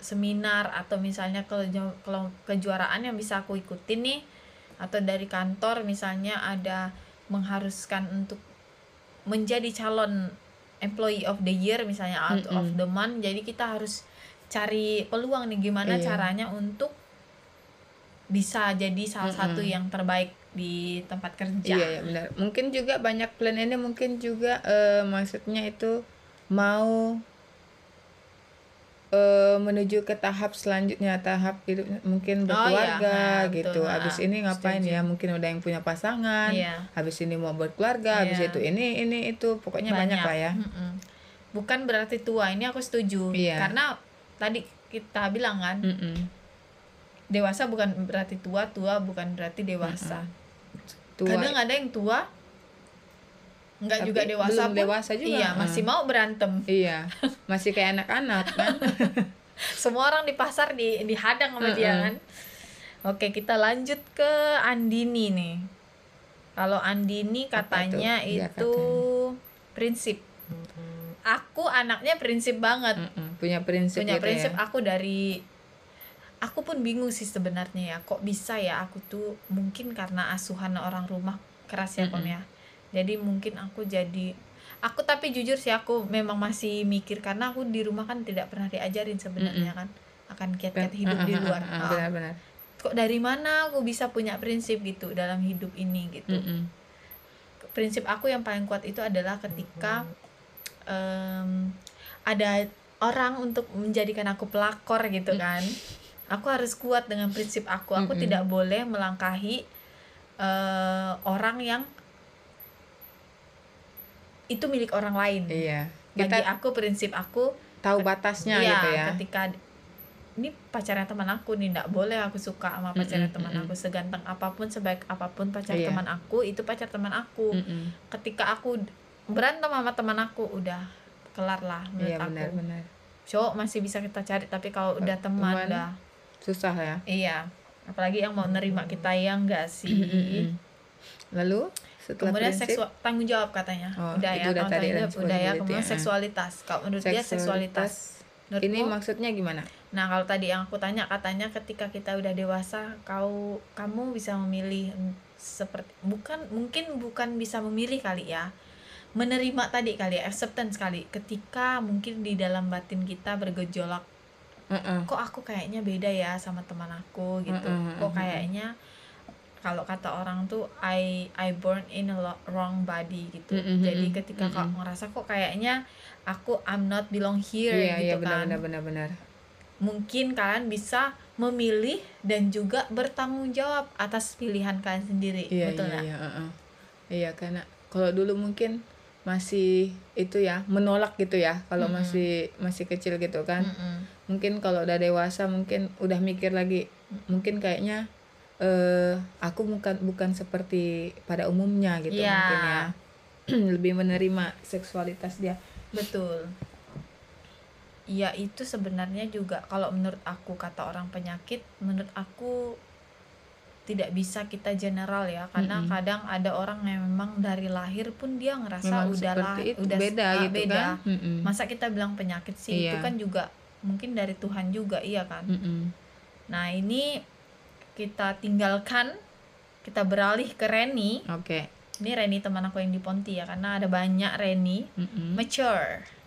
Speaker 1: seminar atau misalnya kelo- kejuaraan yang bisa aku ikutin nih atau dari kantor misalnya ada mengharuskan untuk menjadi calon employee of the year misalnya out of
Speaker 2: Mm-mm.
Speaker 1: the month jadi kita harus cari peluang nih gimana
Speaker 2: Iya.
Speaker 1: caranya untuk bisa jadi salah satu
Speaker 2: Mm-mm.
Speaker 1: yang terbaik di tempat kerja
Speaker 2: Iya ya benar. Mungkin juga banyak plan ini mungkin juga eh, maksudnya itu mau menuju ke tahap selanjutnya tahap hidup mungkin
Speaker 1: Oh, iya.
Speaker 2: berkeluarga
Speaker 1: Nah,
Speaker 2: gitu.
Speaker 1: betul.
Speaker 2: Habis
Speaker 1: Nah,
Speaker 2: ini ngapain
Speaker 1: setuju.
Speaker 2: ya? Mungkin udah yang punya pasangan.
Speaker 1: Iya.
Speaker 2: Habis ini mau berkeluarga, habis
Speaker 1: Iya.
Speaker 2: itu ini ini itu pokoknya banyak, lah ya.
Speaker 1: Mm-mm. bukan berarti tua ini aku setuju
Speaker 2: Iya.
Speaker 1: karena tadi kita bilang kan
Speaker 2: Mm-mm.
Speaker 1: dewasa bukan berarti tua tua bukan berarti dewasa
Speaker 2: Tua.
Speaker 1: kadang ada yang tua nggak
Speaker 2: Tapi
Speaker 1: juga dewasa
Speaker 2: belum
Speaker 1: pun
Speaker 2: dewasa juga,
Speaker 1: iya
Speaker 2: ah.
Speaker 1: masih mau berantem
Speaker 2: Iya, masih kayak anak-anak kan.
Speaker 1: semua orang di pasar di dihadang sama dia
Speaker 2: Mm-mm.
Speaker 1: kan oke kita lanjut ke Andini nih kalau Andini
Speaker 2: Apa
Speaker 1: katanya
Speaker 2: Iya,
Speaker 1: itu prinsip aku anaknya prinsip banget
Speaker 2: Mm-mm. Punya prinsip
Speaker 1: punya
Speaker 2: gitu
Speaker 1: prinsip
Speaker 2: ya.
Speaker 1: aku dari aku pun bingung sih sebenarnya ya kok bisa ya aku tuh mungkin karena asuhan orang rumah keras ya Kon
Speaker 2: Mm-mm.
Speaker 1: ya jadi mungkin aku jadi aku tapi jujur sih aku memang masih mikir karena aku di rumah kan tidak pernah diajarin sebenarnya kan akan kiat-kiat hidup di luar
Speaker 2: Ah, Ah. Benar-benar.
Speaker 1: kok dari mana aku bisa punya prinsip gitu dalam hidup ini gitu
Speaker 2: Mm-mm.
Speaker 1: prinsip aku yang paling kuat itu adalah ketika em, ada orang untuk menjadikan aku pelakor gitu kan aku harus kuat dengan prinsip aku aku
Speaker 2: Mm-mm.
Speaker 1: tidak boleh melangkahi eh, orang yang itu milik orang lain
Speaker 2: Iya.
Speaker 1: bagi
Speaker 2: Kita
Speaker 1: aku prinsip aku
Speaker 2: tahu batasnya
Speaker 1: Iya,
Speaker 2: gitu ya.
Speaker 1: ketika ini pacarnya teman aku nih ndak boleh aku suka sama pacarnya
Speaker 2: Mm-mm,
Speaker 1: teman
Speaker 2: mm-mm.
Speaker 1: aku seganteng apa pun sebaik apa pun pacar
Speaker 2: Iya.
Speaker 1: teman aku itu pacar teman aku
Speaker 2: Mm-mm.
Speaker 1: ketika aku berantem sama teman aku udah kelar lah menurut
Speaker 2: Iya
Speaker 1: aku
Speaker 2: benar-benar.
Speaker 1: cowok masih bisa kita cari tapi kalau udah teman
Speaker 2: Teman.
Speaker 1: udah
Speaker 2: Susah ya.
Speaker 1: iya apalagi yang mau nerima kita yang enggak sih.
Speaker 2: Lalu setelah
Speaker 1: kemudian
Speaker 2: prinsip
Speaker 1: seksual tanggung jawab katanya
Speaker 2: Oh,
Speaker 1: udah
Speaker 2: itu
Speaker 1: ya
Speaker 2: udah tadi,
Speaker 1: tanggung jawab udah ya
Speaker 2: responsibility,
Speaker 1: kemudian
Speaker 2: ah.
Speaker 1: seksualitas kalau menurut dia seksualitas Menurutmu?
Speaker 2: ini maksudnya gimana?
Speaker 1: Nah, kalau tadi yang aku tanya katanya ketika kita udah dewasa, kau kamu bisa memilih mm, seperti bukan mungkin bukan bisa memilih kali ya. Menerima tadi kali ya, acceptance kali. Ketika mungkin di dalam batin kita bergejolak,
Speaker 2: Heeh.
Speaker 1: kok aku kayaknya beda ya sama teman aku gitu.
Speaker 2: Mm-mm,
Speaker 1: Kok
Speaker 2: mm-mm.
Speaker 1: kayaknya kalau kata orang tuh I I born in a wrong body gitu.
Speaker 2: Mm-mm,
Speaker 1: Jadi
Speaker 2: mm-mm,
Speaker 1: ketika kau
Speaker 2: mm-mm.
Speaker 1: ngerasa kok kayaknya aku I'm not belong here
Speaker 2: Iya, iya
Speaker 1: gitu
Speaker 2: benar
Speaker 1: kan
Speaker 2: benar benar benar.
Speaker 1: mungkin kalian bisa memilih dan juga bertanggung jawab atas pilihan kalian sendiri
Speaker 2: iya
Speaker 1: betul
Speaker 2: iya iya iya karena kalau dulu mungkin masih itu ya menolak gitu ya kalau
Speaker 1: Mm-mm.
Speaker 2: masih masih kecil gitu kan
Speaker 1: Mm-mm.
Speaker 2: mungkin kalau udah dewasa mungkin udah mikir lagi mungkin kayaknya eh aku bukan bukan seperti pada umumnya gitu
Speaker 1: Iya.
Speaker 2: mungkin ya lebih menerima seksualitas dia
Speaker 1: betul ya itu sebenarnya juga kalau menurut aku kata orang penyakit menurut aku tidak bisa kita general ya karena
Speaker 2: Mm-mm.
Speaker 1: kadang ada orang yang memang dari lahir pun dia ngerasa
Speaker 2: memang
Speaker 1: udah lah
Speaker 2: itu
Speaker 1: udah
Speaker 2: beda
Speaker 1: ah,
Speaker 2: gitu
Speaker 1: beda.
Speaker 2: kan Mm-mm.
Speaker 1: masa kita bilang penyakit sih itu
Speaker 2: Iya.
Speaker 1: kan juga mungkin dari Tuhan juga iya kan
Speaker 2: Mm-mm.
Speaker 1: nah ini kita tinggalkan kita beralih ke Reni.
Speaker 2: Oke.
Speaker 1: Ini Reni teman aku yang di Ponti ya karena ada banyak Reni.
Speaker 2: Mm-mm.
Speaker 1: mature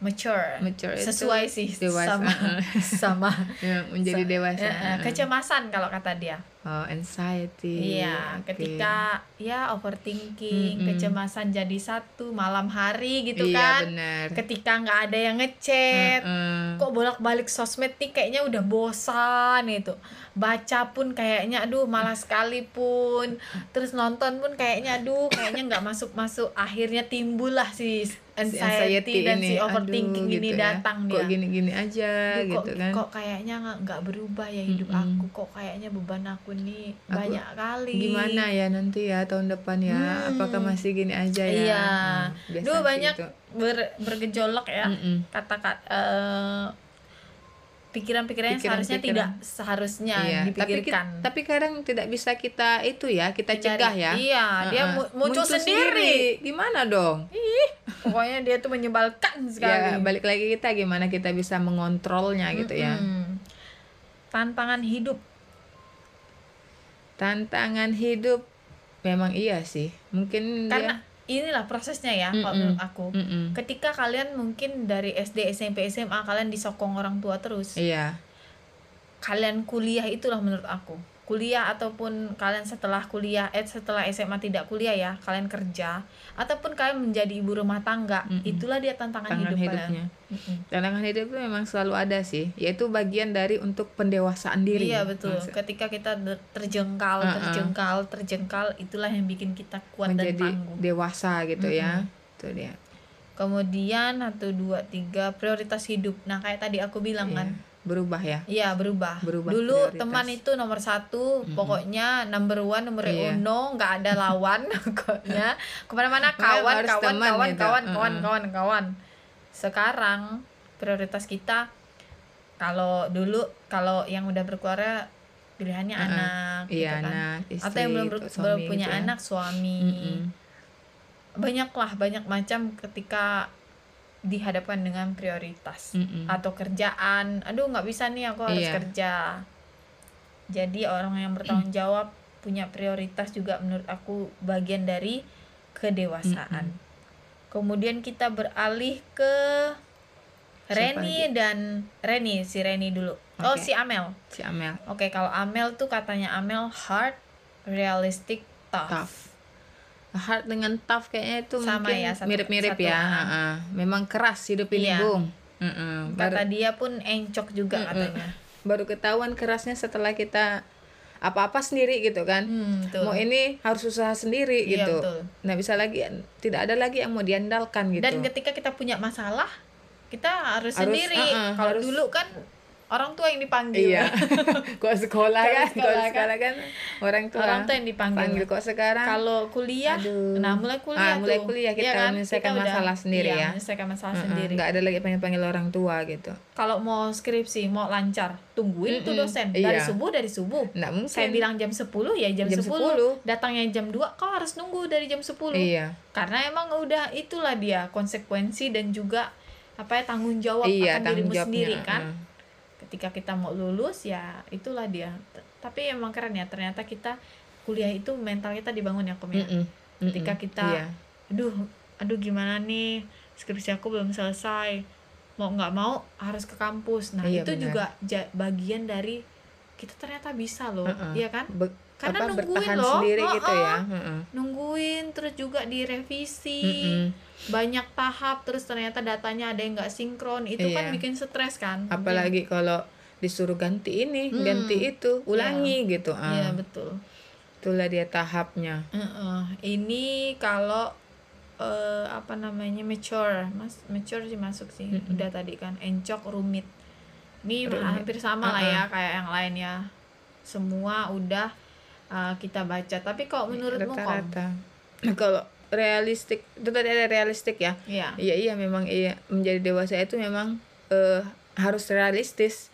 Speaker 1: mature,
Speaker 2: Mature itu
Speaker 1: sesuai sih
Speaker 2: dewasa.
Speaker 1: sama sama.
Speaker 2: Ya, menjadi
Speaker 1: sa-
Speaker 2: dewasa.
Speaker 1: eh, eh, kecemasan kalau kata dia.
Speaker 2: Oh anxiety.
Speaker 1: Iya ketika ya overthinking
Speaker 2: Mm-mm.
Speaker 1: kecemasan jadi satu malam hari gitu
Speaker 2: iya
Speaker 1: kan.
Speaker 2: benar.
Speaker 1: Ketika nggak ada yang ngechat
Speaker 2: Heeh.
Speaker 1: kok bolak-balik sosmed nih kayaknya udah bosan itu. Baca pun kayaknya aduh malas sekali pun terus nonton pun kayaknya aduh kayaknya nggak masuk masuk akhirnya timbullah si
Speaker 2: Si
Speaker 1: anxiety, dan si
Speaker 2: ini,
Speaker 1: overthinking
Speaker 2: aduh,
Speaker 1: ini
Speaker 2: gitu ya.
Speaker 1: datang
Speaker 2: kok
Speaker 1: dia
Speaker 2: gini-gini aja
Speaker 1: kok,
Speaker 2: gitu kan
Speaker 1: kok kayaknya nggak berubah ya hidup
Speaker 2: Mm-mm.
Speaker 1: aku kok kayaknya beban aku nih
Speaker 2: Aku-
Speaker 1: banyak kali
Speaker 2: gimana ya nanti ya tahun depan ya
Speaker 1: Hmm.
Speaker 2: apakah masih gini aja ya
Speaker 1: Iya.
Speaker 2: Hmm,
Speaker 1: Duh banyak
Speaker 2: itu.
Speaker 1: ber- bergejolak ya kata-kata eh, pikiran-pikiran yang seharusnya
Speaker 2: Pikiran-pikiran.
Speaker 1: tidak seharusnya
Speaker 2: Iya, tapi
Speaker 1: dipikirkan.
Speaker 2: tapi kadang tidak bisa kita itu ya kita
Speaker 1: Dicari.
Speaker 2: cegah ya
Speaker 1: Iya, dia
Speaker 2: Heeh.
Speaker 1: mu- muncul, sendiri.
Speaker 2: gimana dong
Speaker 1: Pokoknya dia tuh menyebalkan
Speaker 2: ya
Speaker 1: sekali.
Speaker 2: balik lagi kita gimana kita bisa mengontrolnya gitu ya
Speaker 1: Mm-mm. Tantangan hidup.
Speaker 2: tantangan hidup memang iya sih mungkin
Speaker 1: Karena inilah prosesnya ya kalau
Speaker 2: Mm-mm.
Speaker 1: menurut aku.
Speaker 2: dia Mm-mm.
Speaker 1: Ketika kalian mungkin dari SD, SMP, SMA kalian disokong orang tua terus.
Speaker 2: iya
Speaker 1: Kalian kuliah itulah menurut aku. Kuliah ataupun kalian setelah kuliah eh setelah SMA tidak kuliah ya, kalian kerja ataupun kalian menjadi ibu rumah tangga,
Speaker 2: Mm-mm.
Speaker 1: itulah dia tantangan,
Speaker 2: tantangan
Speaker 1: hidup
Speaker 2: hidupnya
Speaker 1: kalian.
Speaker 2: Tantangan hidup itu memang selalu ada sih yaitu bagian dari untuk pendewasaan diri
Speaker 1: Iya betul.
Speaker 2: Maksud-
Speaker 1: Ketika kita ter- terjengkal,
Speaker 2: Uh-uh.
Speaker 1: terjengkal, terjengkal, itulah yang bikin kita kuat dan
Speaker 2: menjadi
Speaker 1: tangguh.
Speaker 2: dewasa gitu ya
Speaker 1: Mm-mm.
Speaker 2: itu dia
Speaker 1: Kemudian satu dua tiga prioritas hidup. Nah kayak tadi aku bilang
Speaker 2: Iya.
Speaker 1: kan,
Speaker 2: berubah ya
Speaker 1: iya berubah.
Speaker 2: Berubah
Speaker 1: Dulu
Speaker 2: prioritas.
Speaker 1: teman itu nomor satu,
Speaker 2: Mm-mm.
Speaker 1: pokoknya number one, nomor
Speaker 2: Iya.
Speaker 1: uno, nggak ada lawan, pokoknya ke
Speaker 2: mana-mana
Speaker 1: kawan, kawan,
Speaker 2: teman
Speaker 1: kawan,
Speaker 2: gitu.
Speaker 1: kawan,
Speaker 2: Uh-uh.
Speaker 1: kawan, kawan, kawan. Sekarang prioritas kita kalau dulu kalau yang udah berkeluarga pilihannya
Speaker 2: Uh-uh.
Speaker 1: anak, gitu
Speaker 2: iya
Speaker 1: kan.
Speaker 2: anak istri
Speaker 1: atau yang belum, ber-
Speaker 2: suami
Speaker 1: belum punya
Speaker 2: gitu ya.
Speaker 1: anak suami
Speaker 2: Mm-mm.
Speaker 1: banyaklah banyak macam ketika dihadapkan dengan prioritas
Speaker 2: Mm-mm.
Speaker 1: atau kerjaan. Aduh nggak bisa nih aku harus
Speaker 2: Iya.
Speaker 1: kerja. Jadi orang yang bertanggung jawab punya prioritas juga menurut aku bagian dari kedewasaan. Kemudian kita beralih ke Reni dan Reni si Reni dulu. Oh
Speaker 2: Oke.
Speaker 1: si Amel.
Speaker 2: Si Amel.
Speaker 1: Oke, kalau Amel tuh katanya Amel hard, realistic, tough.
Speaker 2: tough hard dengan tough kayaknya itu
Speaker 1: Sama
Speaker 2: mungkin
Speaker 1: ya,
Speaker 2: mirip-mirip ya. Ha-ha. memang keras hidup ini
Speaker 1: Iya.
Speaker 2: bung Mm-mm.
Speaker 1: Kata
Speaker 2: baru,
Speaker 1: dia pun encok juga
Speaker 2: Mm-mm.
Speaker 1: katanya.
Speaker 2: baru ketahuan kerasnya setelah kita apa-apa sendiri gitu kan
Speaker 1: Hmm, betul.
Speaker 2: mau ini harus usaha sendiri
Speaker 1: Iya,
Speaker 2: gitu
Speaker 1: betul.
Speaker 2: nggak bisa lagi tidak ada lagi yang mau diandalkan gitu
Speaker 1: Dan ketika kita punya masalah, kita harus,
Speaker 2: Harus,
Speaker 1: sendiri.
Speaker 2: uh-uh,
Speaker 1: kalau
Speaker 2: harus-
Speaker 1: dulu kan orang tua yang dipanggil.
Speaker 2: iya kok sekolah kan
Speaker 1: sekolah
Speaker 2: kalau
Speaker 1: kan.
Speaker 2: sekolah kan orang tua
Speaker 1: Orang tua yang dipanggil.
Speaker 2: panggil kok sekarang
Speaker 1: Kalau kuliah,
Speaker 2: Aduh.
Speaker 1: nah mulai kuliah
Speaker 2: Ah, mulai
Speaker 1: tuh.
Speaker 2: kuliah kita
Speaker 1: Iya
Speaker 2: menyelesaikan
Speaker 1: udah-
Speaker 2: masalah sendiri
Speaker 1: iya,
Speaker 2: ya.
Speaker 1: menyelesaikan masalah
Speaker 2: Mm-mm,
Speaker 1: sendiri.
Speaker 2: nggak ada lagi panggil panggil orang tua gitu
Speaker 1: Kalau mau skripsi, mau lancar, tungguin tuh
Speaker 2: Mm-mm,
Speaker 1: dosen. Dari
Speaker 2: iya.
Speaker 1: subuh dari subuh.
Speaker 2: nggak mungkin
Speaker 1: Saya bilang jam 10 ya jam,
Speaker 2: Jam
Speaker 1: 10. Datangnya jam 2 kau harus nunggu dari jam 10.
Speaker 2: iya
Speaker 1: Karena emang udah itulah dia konsekuensi dan juga apa ya tanggung jawab
Speaker 2: iya
Speaker 1: akan
Speaker 2: tanggung
Speaker 1: dirimu sendiri kan.
Speaker 2: uh.
Speaker 1: Ketika kita mau lulus ya itulah dia. T- Tapi emang keren ya ternyata kita kuliah itu mental kita dibangun ya Kom ya.
Speaker 2: Mm-mm,
Speaker 1: Ketika
Speaker 2: mm-mm,
Speaker 1: kita
Speaker 2: iya.
Speaker 1: aduh aduh gimana nih skripsi aku belum selesai. Mau nggak mau harus ke kampus. Nah,
Speaker 2: Iya,
Speaker 1: itu
Speaker 2: benar.
Speaker 1: juga bagian dari kita ternyata bisa loh,
Speaker 2: Uh-uh.
Speaker 1: iya kan?
Speaker 2: Be-
Speaker 1: Karena
Speaker 2: apa,
Speaker 1: nungguin
Speaker 2: bertahan
Speaker 1: loh.
Speaker 2: sendiri gitu
Speaker 1: Uh-uh.
Speaker 2: ya
Speaker 1: Nungguin terus juga direvisi.
Speaker 2: mm-mm.
Speaker 1: banyak tahap terus ternyata datanya ada yang nggak sinkron itu kan
Speaker 2: Iya.
Speaker 1: bikin stres kan
Speaker 2: apalagi kalau disuruh ganti ini
Speaker 1: Hmm.
Speaker 2: ganti itu ulangi gitu
Speaker 1: Iya
Speaker 2: ah
Speaker 1: betul.
Speaker 2: itulah dia tahapnya
Speaker 1: Heeh. Ini kalau eh, apa namanya mature, mas mature sih masuk sih.
Speaker 2: Mm-mm.
Speaker 1: Udah tadi kan encok rumit. Ini
Speaker 2: Rumit.
Speaker 1: hampir sama lah
Speaker 2: Uh-uh.
Speaker 1: ya kayak yang lain ya. Semua udah eh, kita baca. Tapi kalau menurutmu kok?
Speaker 2: rata-rata kalau realistik itu tadi ada realistik ya
Speaker 1: Iya.
Speaker 2: iya iya memang iya menjadi dewasa itu memang eh, harus realistis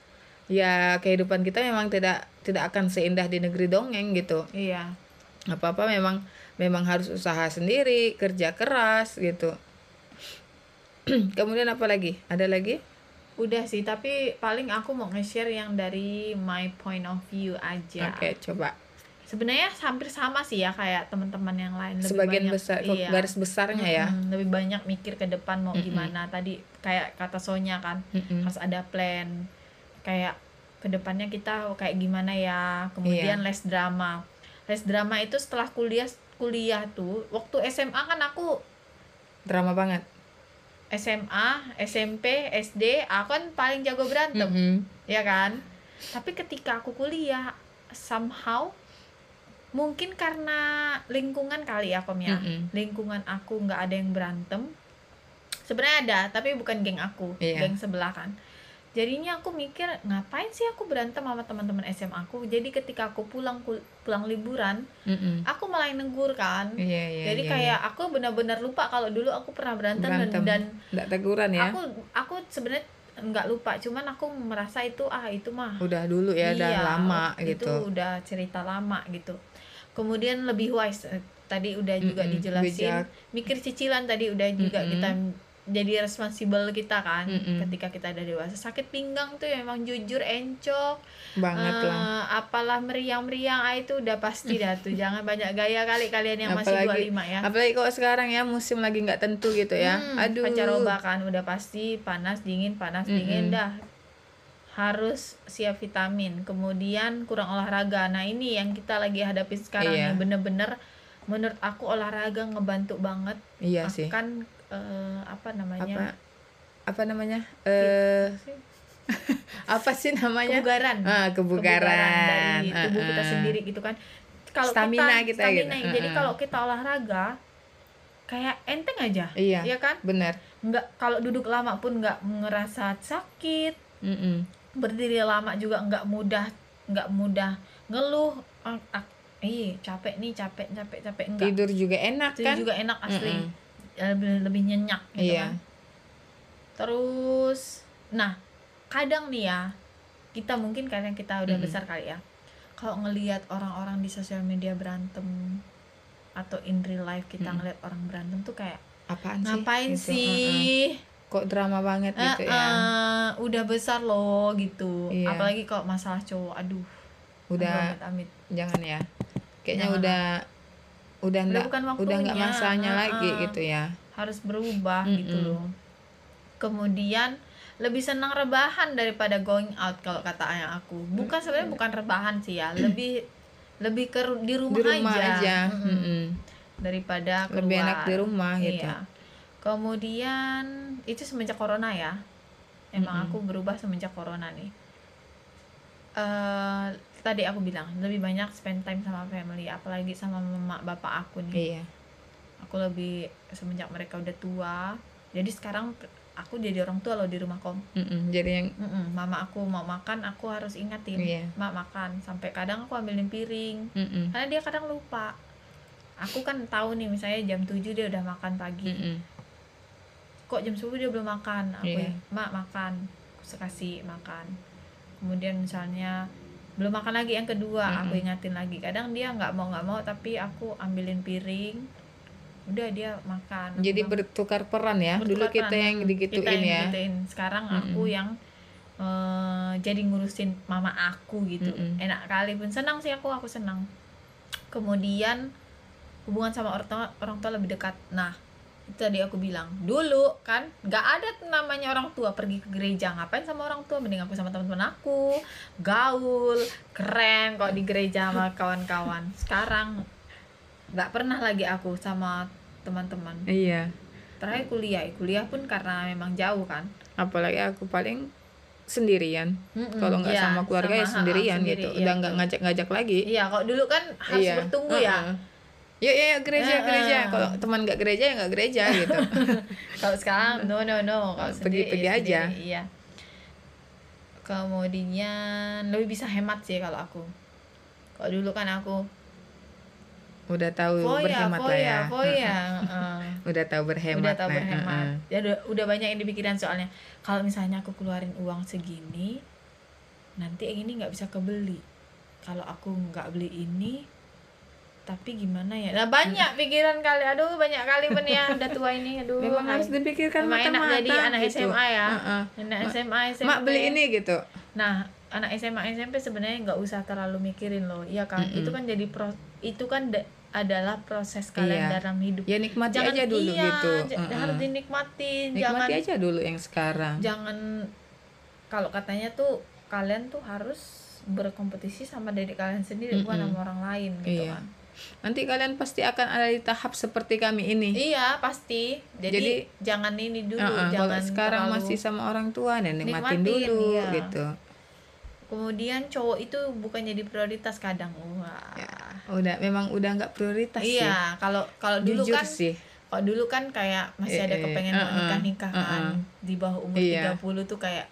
Speaker 2: ya kehidupan kita memang tidak tidak akan seindah di negeri dongeng gitu
Speaker 1: Iya.
Speaker 2: apa apa memang memang harus usaha sendiri kerja keras gitu kemudian apa lagi ada lagi
Speaker 1: Udah sih, tapi paling aku mau nge-share yang dari my point of view aja.
Speaker 2: oke coba
Speaker 1: Sebenarnya hampir sama sih ya kayak teman-teman yang lain. Lebih
Speaker 2: sebagian
Speaker 1: banyak-
Speaker 2: besar
Speaker 1: iya.
Speaker 2: garis besarnya ya
Speaker 1: Mm-mm, lebih banyak mikir ke depan mau
Speaker 2: Mm-mm.
Speaker 1: gimana. Tadi kayak kata Sonya kan,
Speaker 2: Mm-mm.
Speaker 1: harus ada plan. Kayak ke depannya kita kayak gimana ya. Kemudian
Speaker 2: Iya.
Speaker 1: les drama. Les drama itu setelah kuliah kuliah tuh, waktu SMA kan aku
Speaker 2: drama banget
Speaker 1: SMA, SMP, SD, aku kan paling jago berantem.
Speaker 2: Mm-mm.
Speaker 1: ya kan tapi ketika aku kuliah somehow mungkin karena lingkungan kali ya kom ya.
Speaker 2: Mm-mm.
Speaker 1: lingkungan aku nggak ada yang berantem. Sebenarnya ada tapi bukan geng aku
Speaker 2: Iya.
Speaker 1: geng sebelah kan. Jadinya aku mikir ngapain sih aku berantem sama teman-teman SMA aku jadi ketika aku pulang pulang liburan
Speaker 2: Mm-mm.
Speaker 1: aku malah negur kan.
Speaker 2: Iya iya
Speaker 1: jadi
Speaker 2: iya,
Speaker 1: kayak aku benar-benar lupa kalau dulu aku pernah berantem, dan-
Speaker 2: Berantem.
Speaker 1: dan
Speaker 2: nggak teguran ya?
Speaker 1: aku aku sebenarnya nggak lupa cuman aku merasa itu ah itu mah
Speaker 2: udah dulu ya udah
Speaker 1: Iya,
Speaker 2: lama
Speaker 1: itu
Speaker 2: gitu.
Speaker 1: udah cerita lama gitu kemudian lebih wise eh, tadi udah juga
Speaker 2: Mm-mm,
Speaker 1: dijelasin.
Speaker 2: bijak.
Speaker 1: mikir cicilan tadi udah juga
Speaker 2: Mm-mm.
Speaker 1: kita jadi responsible kita kan
Speaker 2: Mm-mm.
Speaker 1: ketika kita udah dewasa. Sakit pinggang tuh ya memang jujur encok.
Speaker 2: Banget
Speaker 1: eh,
Speaker 2: lah
Speaker 1: apalah meriang-meriang ah, itu udah pasti dah tuh. Jangan banyak gaya kali kalian yang masih
Speaker 2: Apalagi-
Speaker 1: 25 ya.
Speaker 2: apalagi kalau sekarang ya musim lagi nggak tentu gitu ya.
Speaker 1: Hmm,
Speaker 2: aduh.
Speaker 1: pancaroba kan udah pasti panas dingin panas dingin
Speaker 2: Mm-mm.
Speaker 1: dah harus siap vitamin. Kemudian kurang olahraga. Nah ini yang kita lagi hadapi sekarang
Speaker 2: Iya.
Speaker 1: nih. Bener-bener menurut aku olahraga ngebantu banget.
Speaker 2: Iya sih.
Speaker 1: akan eh, apa namanya?
Speaker 2: Apa apa namanya? Eh apa sih? namanya?
Speaker 1: Kebugaran.
Speaker 2: Ah kebugaran.
Speaker 1: Dari tubuh kita
Speaker 2: Ah, ah.
Speaker 1: sendiri gitu kan. Kalau
Speaker 2: Stamina
Speaker 1: kita,
Speaker 2: kita
Speaker 1: stamina,
Speaker 2: gitu.
Speaker 1: jadi
Speaker 2: Ah, ah.
Speaker 1: kalau kita olahraga kayak enteng aja.
Speaker 2: Iya.
Speaker 1: Ya kan?
Speaker 2: Benar
Speaker 1: nggak kalau duduk lama pun nggak ngerasa sakit.
Speaker 2: Mm-mm.
Speaker 1: Berdiri lama juga nggak mudah nggak mudah ngeluh ah, ah, ih capek nih capek capek capek enggak
Speaker 2: tidur juga enak
Speaker 1: itu
Speaker 2: kan
Speaker 1: juga enak asli
Speaker 2: Mm-mm.
Speaker 1: Ya, lebih lebih nyenyak gitu
Speaker 2: Iya.
Speaker 1: kan terus nah kadang nih ya kita mungkin karena kita udah
Speaker 2: Mm-mm.
Speaker 1: besar kali ya kalau ngelihat orang-orang di sosial media berantem atau in real life kita
Speaker 2: Mm-mm.
Speaker 1: ngelihat orang berantem tuh kayak
Speaker 2: apaan sih
Speaker 1: ngapain
Speaker 2: Gitu,
Speaker 1: sih
Speaker 2: mm-mm. Kok drama banget gitu
Speaker 1: Eh,
Speaker 2: ya.
Speaker 1: Eh, udah besar loh gitu.
Speaker 2: Iya.
Speaker 1: apalagi kalau masalah cowok aduh.
Speaker 2: Udah.
Speaker 1: Amit, amit.
Speaker 2: Jangan ya. Kayaknya
Speaker 1: Jangan.
Speaker 2: udah udah
Speaker 1: Udah
Speaker 2: enggak
Speaker 1: bukan
Speaker 2: udah nggak
Speaker 1: waktunya.
Speaker 2: masanya
Speaker 1: Ah,
Speaker 2: lagi gitu ya.
Speaker 1: Harus berubah
Speaker 2: Mm-mm.
Speaker 1: gitu loh. Kemudian lebih senang rebahan daripada going out kalau kata ayah aku. Bukan sebenarnya bukan rebahan sih ya. Lebih lebih ke di rumah,
Speaker 2: di rumah
Speaker 1: aja,
Speaker 2: aja,
Speaker 1: Mm-mm.
Speaker 2: Mm-mm.
Speaker 1: daripada keluar
Speaker 2: lebih enak di rumah gitu.
Speaker 1: Iya. kemudian itu semenjak corona ya emang
Speaker 2: Mm-mm.
Speaker 1: aku berubah semenjak corona nih eh tadi aku bilang lebih banyak spend time sama family apalagi sama mama bapak aku nih
Speaker 2: iya
Speaker 1: aku lebih semenjak mereka udah tua jadi sekarang aku jadi orang tua loh di rumah kom
Speaker 2: Mm-mm. jadi yang
Speaker 1: Mm-mm, mama aku mau makan aku harus ingatin
Speaker 2: Iya.
Speaker 1: mak makan sampai kadang aku ambilin piring
Speaker 2: mm-mm.
Speaker 1: karena dia kadang lupa aku kan tahu nih misalnya jam 7 dia udah makan pagi
Speaker 2: Mm-mm.
Speaker 1: Kok jam 10 dia belum makan aku
Speaker 2: Iya.
Speaker 1: mak makan aku kasih makan kemudian misalnya belum makan lagi yang kedua
Speaker 2: Mm-mm.
Speaker 1: aku ingatin lagi kadang dia nggak mau nggak mau tapi aku ambilin piring udah dia makan Aku
Speaker 2: jadi
Speaker 1: bilang,
Speaker 2: bertukar peran ya dulu
Speaker 1: bertukar
Speaker 2: kita
Speaker 1: peran.
Speaker 2: yang
Speaker 1: Kita
Speaker 2: digituin
Speaker 1: yang
Speaker 2: ya
Speaker 1: digituin. sekarang aku
Speaker 2: Mm-mm.
Speaker 1: yang eh, jadi ngurusin mama aku gitu
Speaker 2: Mm-mm.
Speaker 1: enak kali pun senang sih aku aku senang kemudian hubungan sama orang tua orang tua lebih dekat nah tadi aku bilang dulu kan nggak ada namanya orang tua pergi ke gereja ngapain sama orang tua? Mending aku sama teman-teman aku. Gaul keren kok di gereja sama kawan-kawan. Sekarang nggak pernah lagi aku sama teman-teman.
Speaker 2: Iya.
Speaker 1: Terakhir kuliah kuliah pun karena memang jauh kan.
Speaker 2: Apalagi aku paling sendirian.
Speaker 1: Mm-mm,
Speaker 2: kalau nggak
Speaker 1: iya,
Speaker 2: sama keluarga ya
Speaker 1: sama,
Speaker 2: sendirian
Speaker 1: ha,
Speaker 2: gitu.
Speaker 1: sendiri,
Speaker 2: udah
Speaker 1: iya,
Speaker 2: nggak
Speaker 1: betul.
Speaker 2: ngajak-ngajak lagi.
Speaker 1: Iya, kalau dulu kan harus
Speaker 2: Iya.
Speaker 1: bertunggu ya.
Speaker 2: Yuk, yuk, yuk gereja,
Speaker 1: Heeh.
Speaker 2: gereja. Kalau teman nggak gereja ya nggak gereja gitu.
Speaker 1: Kalau sekarang no no no, kalau sendiri
Speaker 2: Pergi-pergi
Speaker 1: ya
Speaker 2: aja.
Speaker 1: sendiri, Iya. Kemudian lebih bisa hemat sih kalau aku. Kalau dulu kan aku
Speaker 2: Udah tahu
Speaker 1: foya,
Speaker 2: berhemat lah
Speaker 1: foya,
Speaker 2: ya.
Speaker 1: foya. heeh.
Speaker 2: Udah tahu berhemat.
Speaker 1: udah tahu
Speaker 2: lah,
Speaker 1: berhemat.
Speaker 2: heeh.
Speaker 1: Ya udah, udah banyak yang dipikiran soalnya. Kalau misalnya aku keluarin uang segini, nanti yang ini nggak bisa kebeli. Kalau aku nggak beli ini, tapi gimana ya? Nah banyak pikiran kali. Aduh banyak kali pun ya. Udah tua ini. Aduh.
Speaker 2: Memang harus dipikirkan
Speaker 1: Memang enak jadi anak
Speaker 2: gitu.
Speaker 1: SMA ya.
Speaker 2: Heeh.
Speaker 1: Anak
Speaker 2: Ma-
Speaker 1: SMA SMP.
Speaker 2: Mak beli ini gitu.
Speaker 1: Nah, anak SMA SMP sebenarnya nggak usah terlalu mikirin loh, iya kan?
Speaker 2: Mm-mm.
Speaker 1: Itu kan jadi pro, itu kan da- adalah proses kalian
Speaker 2: Iya.
Speaker 1: dalam hidup.
Speaker 2: Ya nikmati aja dulu
Speaker 1: iya,
Speaker 2: gitu.
Speaker 1: j-
Speaker 2: Heeh.
Speaker 1: harus dinikmatin,
Speaker 2: Nikmati
Speaker 1: jangan
Speaker 2: aja dulu yang sekarang.
Speaker 1: jangan kalau katanya tuh kalian tuh harus berkompetisi sama diri kalian sendiri bukan
Speaker 2: Mm-mm.
Speaker 1: sama orang lain gitu
Speaker 2: Iya.
Speaker 1: kan.
Speaker 2: Nanti kalian pasti akan ada di tahap seperti kami ini.
Speaker 1: Iya, pasti. Jadi,
Speaker 2: Jadi,
Speaker 1: jangan ini dulu,
Speaker 2: Heeh, kalau
Speaker 1: jangan
Speaker 2: sekarang
Speaker 1: terlalu-
Speaker 2: masih sama orang tua nih nikmatin
Speaker 1: Nikmatin,
Speaker 2: dulu
Speaker 1: iya.
Speaker 2: gitu.
Speaker 1: Kemudian cowok itu bukan jadi prioritas kadang. Wah.
Speaker 2: Ya, Udah memang udah nggak prioritas sih.
Speaker 1: Iya, kalau kalau dulu
Speaker 2: Jujur
Speaker 1: kan
Speaker 2: sih.
Speaker 1: kalau dulu kan kayak masih ada
Speaker 2: Eh, eh,
Speaker 1: kepengen mau
Speaker 2: uh-uh,
Speaker 1: nikah-nikah kan
Speaker 2: uh-uh.
Speaker 1: di bawah umur
Speaker 2: Iya.
Speaker 1: 30 tuh kayak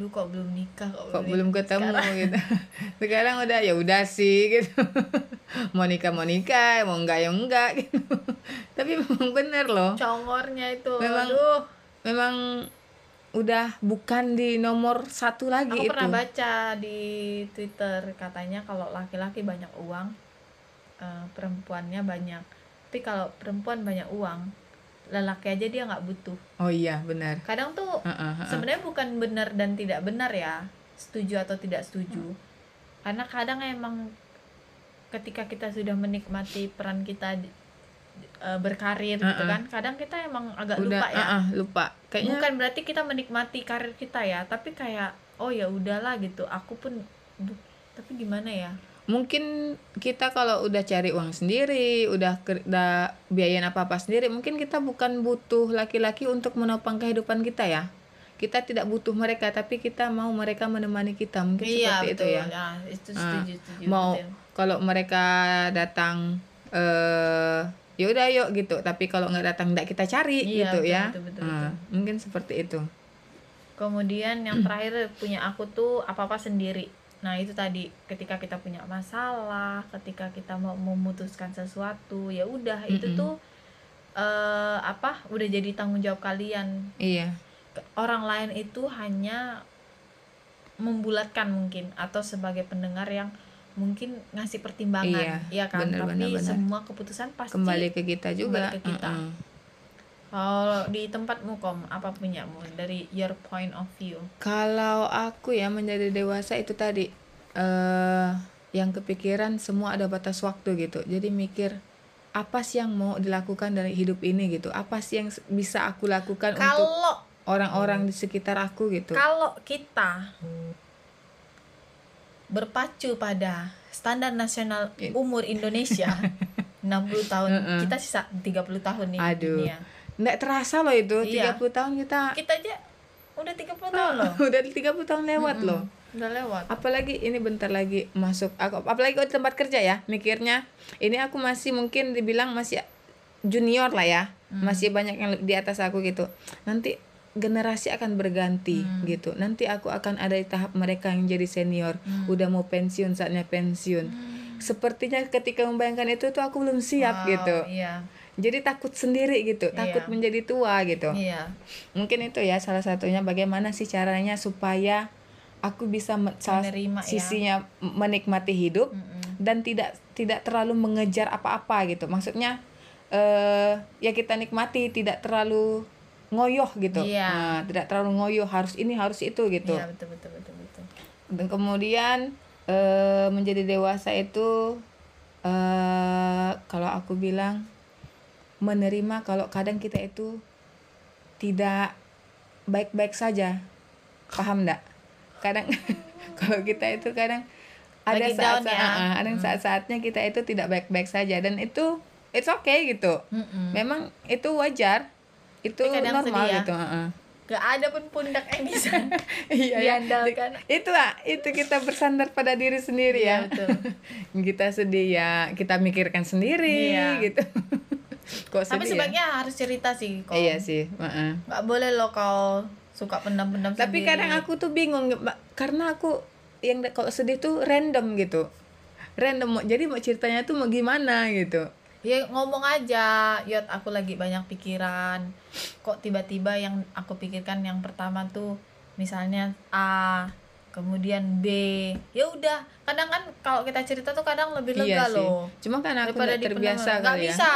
Speaker 1: duh kok belum nikah kok,
Speaker 2: kok belum ketemu
Speaker 1: Sekarang-
Speaker 2: gitu. Sekarang udah ya udah sih gitu. Mau nikah mau nikah mau enggak ya enggak gitu. Tapi memang bener loh.
Speaker 1: Congornya itu
Speaker 2: Memang
Speaker 1: aduh.
Speaker 2: memang udah bukan di nomor satu lagi
Speaker 1: aku
Speaker 2: itu.
Speaker 1: pernah baca di Twitter katanya kalau laki-laki banyak uang eh, perempuannya banyak. Tapi kalau perempuan banyak uang lelaki aja dia nggak butuh.
Speaker 2: Oh iya benar.
Speaker 1: Kadang tuh
Speaker 2: Heeh, heeh.
Speaker 1: sebenarnya bukan benar dan tidak benar ya setuju atau tidak setuju. Karena kadang emang ketika kita sudah menikmati peran kita eh, berkarir gitu
Speaker 2: Uh-uh.
Speaker 1: kan kadang kita emang agak
Speaker 2: udah
Speaker 1: lupa ya.
Speaker 2: heeh, lupa. Kayaknya
Speaker 1: bukan berarti kita menikmati karir kita ya tapi kayak oh ya udahlah gitu. Aku pun tapi gimana ya
Speaker 2: mungkin kita kalau udah cari uang sendiri udah ker- udah biayain apa apa sendiri mungkin kita bukan butuh laki-laki untuk menopang kehidupan kita ya. Kita tidak butuh mereka tapi kita mau mereka menemani kita. Mungkin seperti itu ya.
Speaker 1: Nah, itu
Speaker 2: Ah,
Speaker 1: setuju setuju
Speaker 2: mau
Speaker 1: betul.
Speaker 2: kalau mereka datang eh ya udah yuk gitu. Tapi kalau nggak datang nggak kita cari
Speaker 1: Iya,
Speaker 2: gitu
Speaker 1: betul,
Speaker 2: ya.
Speaker 1: betul, betul,
Speaker 2: Ah, mungkin seperti itu.
Speaker 1: Kemudian yang terakhir punya aku tuh apa-apa sendiri. Nah, itu tadi ketika kita punya masalah, ketika kita mau memutuskan sesuatu, ya udah itu
Speaker 2: Mm-mm.
Speaker 1: tuh eh apa? Udah jadi tanggung jawab kalian.
Speaker 2: iya
Speaker 1: Orang lain itu hanya membulatkan mungkin atau sebagai pendengar yang mungkin ngasih pertimbangan,
Speaker 2: Iya,
Speaker 1: iya kan?
Speaker 2: benar,
Speaker 1: Tapi
Speaker 2: benar, benar.
Speaker 1: semua keputusan pasti
Speaker 2: kembali ke kita juga
Speaker 1: kembali ke kita.
Speaker 2: Mm-mm.
Speaker 1: Kalau di tempatmu kom, apa punyamu dari your point of view?
Speaker 2: Kalau aku ya menjadi dewasa itu tadi eh yang kepikiran semua ada batas waktu gitu. Jadi mikir apa sih yang mau dilakukan dari hidup ini gitu? Apa sih yang bisa aku lakukan untuk
Speaker 1: Kalau
Speaker 2: orang-orang di sekitar aku gitu?
Speaker 1: Kalau kita berpacu pada standar nasional
Speaker 2: In-
Speaker 1: umur Indonesia 60 tahun, kita sisa 30 tahun nih
Speaker 2: Aduh.
Speaker 1: dunia.
Speaker 2: Nggak terasa loh itu,
Speaker 1: Iya.
Speaker 2: 30 tahun kita
Speaker 1: Kita aja udah 30 tahun loh.
Speaker 2: udah 30 tahun lewat
Speaker 1: Mm-mm.
Speaker 2: loh.
Speaker 1: Udah lewat.
Speaker 2: apalagi ini bentar lagi masuk aku apalagi kalau di tempat kerja ya mikirnya ini aku masih mungkin dibilang masih junior lah ya
Speaker 1: Hmm.
Speaker 2: masih banyak yang di atas aku gitu nanti generasi akan berganti
Speaker 1: Hmm.
Speaker 2: gitu nanti aku akan ada di tahap mereka yang jadi senior
Speaker 1: Hmm.
Speaker 2: udah mau pensiun saatnya pensiun
Speaker 1: Hmm.
Speaker 2: sepertinya ketika membayangkan itu tuh aku belum siap
Speaker 1: Wow,
Speaker 2: gitu
Speaker 1: Iya.
Speaker 2: Jadi takut sendiri gitu takut
Speaker 1: Iya.
Speaker 2: menjadi tua gitu
Speaker 1: Iya.
Speaker 2: mungkin itu ya salah satunya bagaimana sih caranya supaya aku bisa
Speaker 1: Menerima ya.
Speaker 2: sisinya m- menikmati hidup
Speaker 1: Mm-mm.
Speaker 2: dan tidak tidak terlalu mengejar apa-apa gitu maksudnya eh ya kita nikmati tidak terlalu ngoyoh gitu
Speaker 1: Iya.
Speaker 2: Nah, tidak terlalu ngoyoh harus ini harus itu gitu
Speaker 1: Iya, betul betul betul betul.
Speaker 2: dan kemudian eh menjadi dewasa itu eh kalau aku bilang menerima kalau kadang kita itu tidak baik-baik saja paham enggak kadang kalau kita itu kadang ada
Speaker 1: Lagi
Speaker 2: saat
Speaker 1: down ya.
Speaker 2: ada yang saat-saatnya kita itu tidak baik-baik saja dan itu it's okay gitu
Speaker 1: Mm-mm.
Speaker 2: memang itu wajar itu normal
Speaker 1: sedih ya.
Speaker 2: gitu heeh.
Speaker 1: gak ada pun pundak yang bisa
Speaker 2: iya ya.
Speaker 1: diandalkan
Speaker 2: itu lah itu kita bersandar pada diri sendiri
Speaker 1: Iya,
Speaker 2: ya
Speaker 1: betul.
Speaker 2: kita sedih ya kita mikirkan sendiri
Speaker 1: Iya.
Speaker 2: gitu kok
Speaker 1: tapi
Speaker 2: ya?
Speaker 1: sebaiknya harus cerita sih kok
Speaker 2: iya sih heeh.
Speaker 1: nggak boleh lo kau suka pendam-pendam
Speaker 2: tapi
Speaker 1: sendiri.
Speaker 2: kadang aku tuh bingung karena aku yang kalau sedih tuh random gitu random jadi mau ceritanya tuh mau gimana gitu
Speaker 1: ya ngomong aja yot aku lagi banyak pikiran kok tiba-tiba yang aku pikirkan yang pertama tuh misalnya A kemudian B ya udah. Kadang kan kalau kita cerita tuh kadang lebih lega
Speaker 2: iya sih.
Speaker 1: loh.
Speaker 2: Cuma kan aku
Speaker 1: daripada
Speaker 2: nggak terbiasa
Speaker 1: nggak
Speaker 2: ya.
Speaker 1: bisa.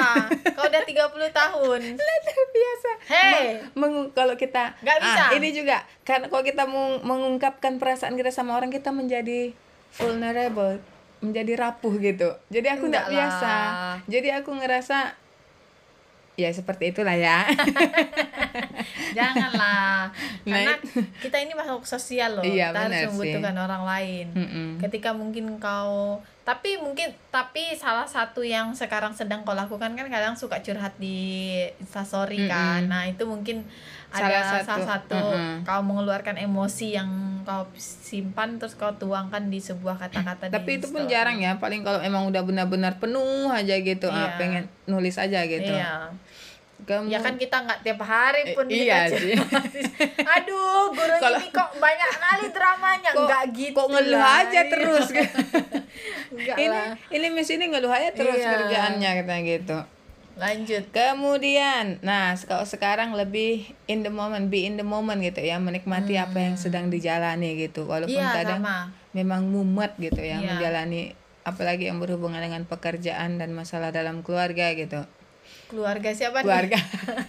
Speaker 1: Kau udah 30 tahun.
Speaker 2: Terbiasa
Speaker 1: hei
Speaker 2: Mengu- kalau kita
Speaker 1: Nggak bisa.
Speaker 2: ah, ini juga. Karena kalau kita meng- mengungkapkan perasaan kita sama orang kita menjadi vulnerable menjadi rapuh gitu. Jadi aku nggak biasa. jadi aku ngerasa ya seperti itulah ya
Speaker 1: janganlah
Speaker 2: Nah,
Speaker 1: karena kita ini makhluk sosial loh
Speaker 2: Iya,
Speaker 1: kita harus
Speaker 2: benar sih.
Speaker 1: membutuhkan orang lain
Speaker 2: Mm-mm.
Speaker 1: ketika mungkin kau tapi mungkin tapi salah satu yang sekarang sedang kau lakukan kan kadang suka curhat di instastory kan
Speaker 2: Mm-mm.
Speaker 1: nah itu mungkin
Speaker 2: Salah
Speaker 1: ada
Speaker 2: satu,
Speaker 1: salah satu
Speaker 2: mm-mm.
Speaker 1: kau mengeluarkan emosi yang kau simpan terus kau tuangkan di sebuah kata-kata di
Speaker 2: tapi itu pun jarang ya paling kalau emang udah benar-benar penuh aja gitu ah,
Speaker 1: Iya.
Speaker 2: pengen nulis aja gitu
Speaker 1: iya
Speaker 2: Kamu-
Speaker 1: ya kan kita nggak tiap hari pun
Speaker 2: Eh,
Speaker 1: kita
Speaker 2: iya
Speaker 1: cerita.
Speaker 2: sih.
Speaker 1: aduh guru
Speaker 2: Kalau-
Speaker 1: ini kok banyak kali dramanya
Speaker 2: kok,
Speaker 1: nggak gitu
Speaker 2: kok ngeluh aja terus
Speaker 1: Nggak
Speaker 2: ini
Speaker 1: lah.
Speaker 2: ini Miss ini ngeluh aja terus
Speaker 1: Iya.
Speaker 2: kerjaannya kata gitu
Speaker 1: lanjut
Speaker 2: Kemudian, nah kalau sekarang lebih in the moment, be in the moment gitu ya, menikmati apa yang sedang dijalani gitu. Walaupun
Speaker 1: Hmm. Iya,
Speaker 2: kadang
Speaker 1: sama.
Speaker 2: memang mumet gitu ya
Speaker 1: Iya.
Speaker 2: menjalani apalagi yang berhubungan dengan pekerjaan dan masalah dalam keluarga gitu.
Speaker 1: keluarga siapa nih?
Speaker 2: Keluarga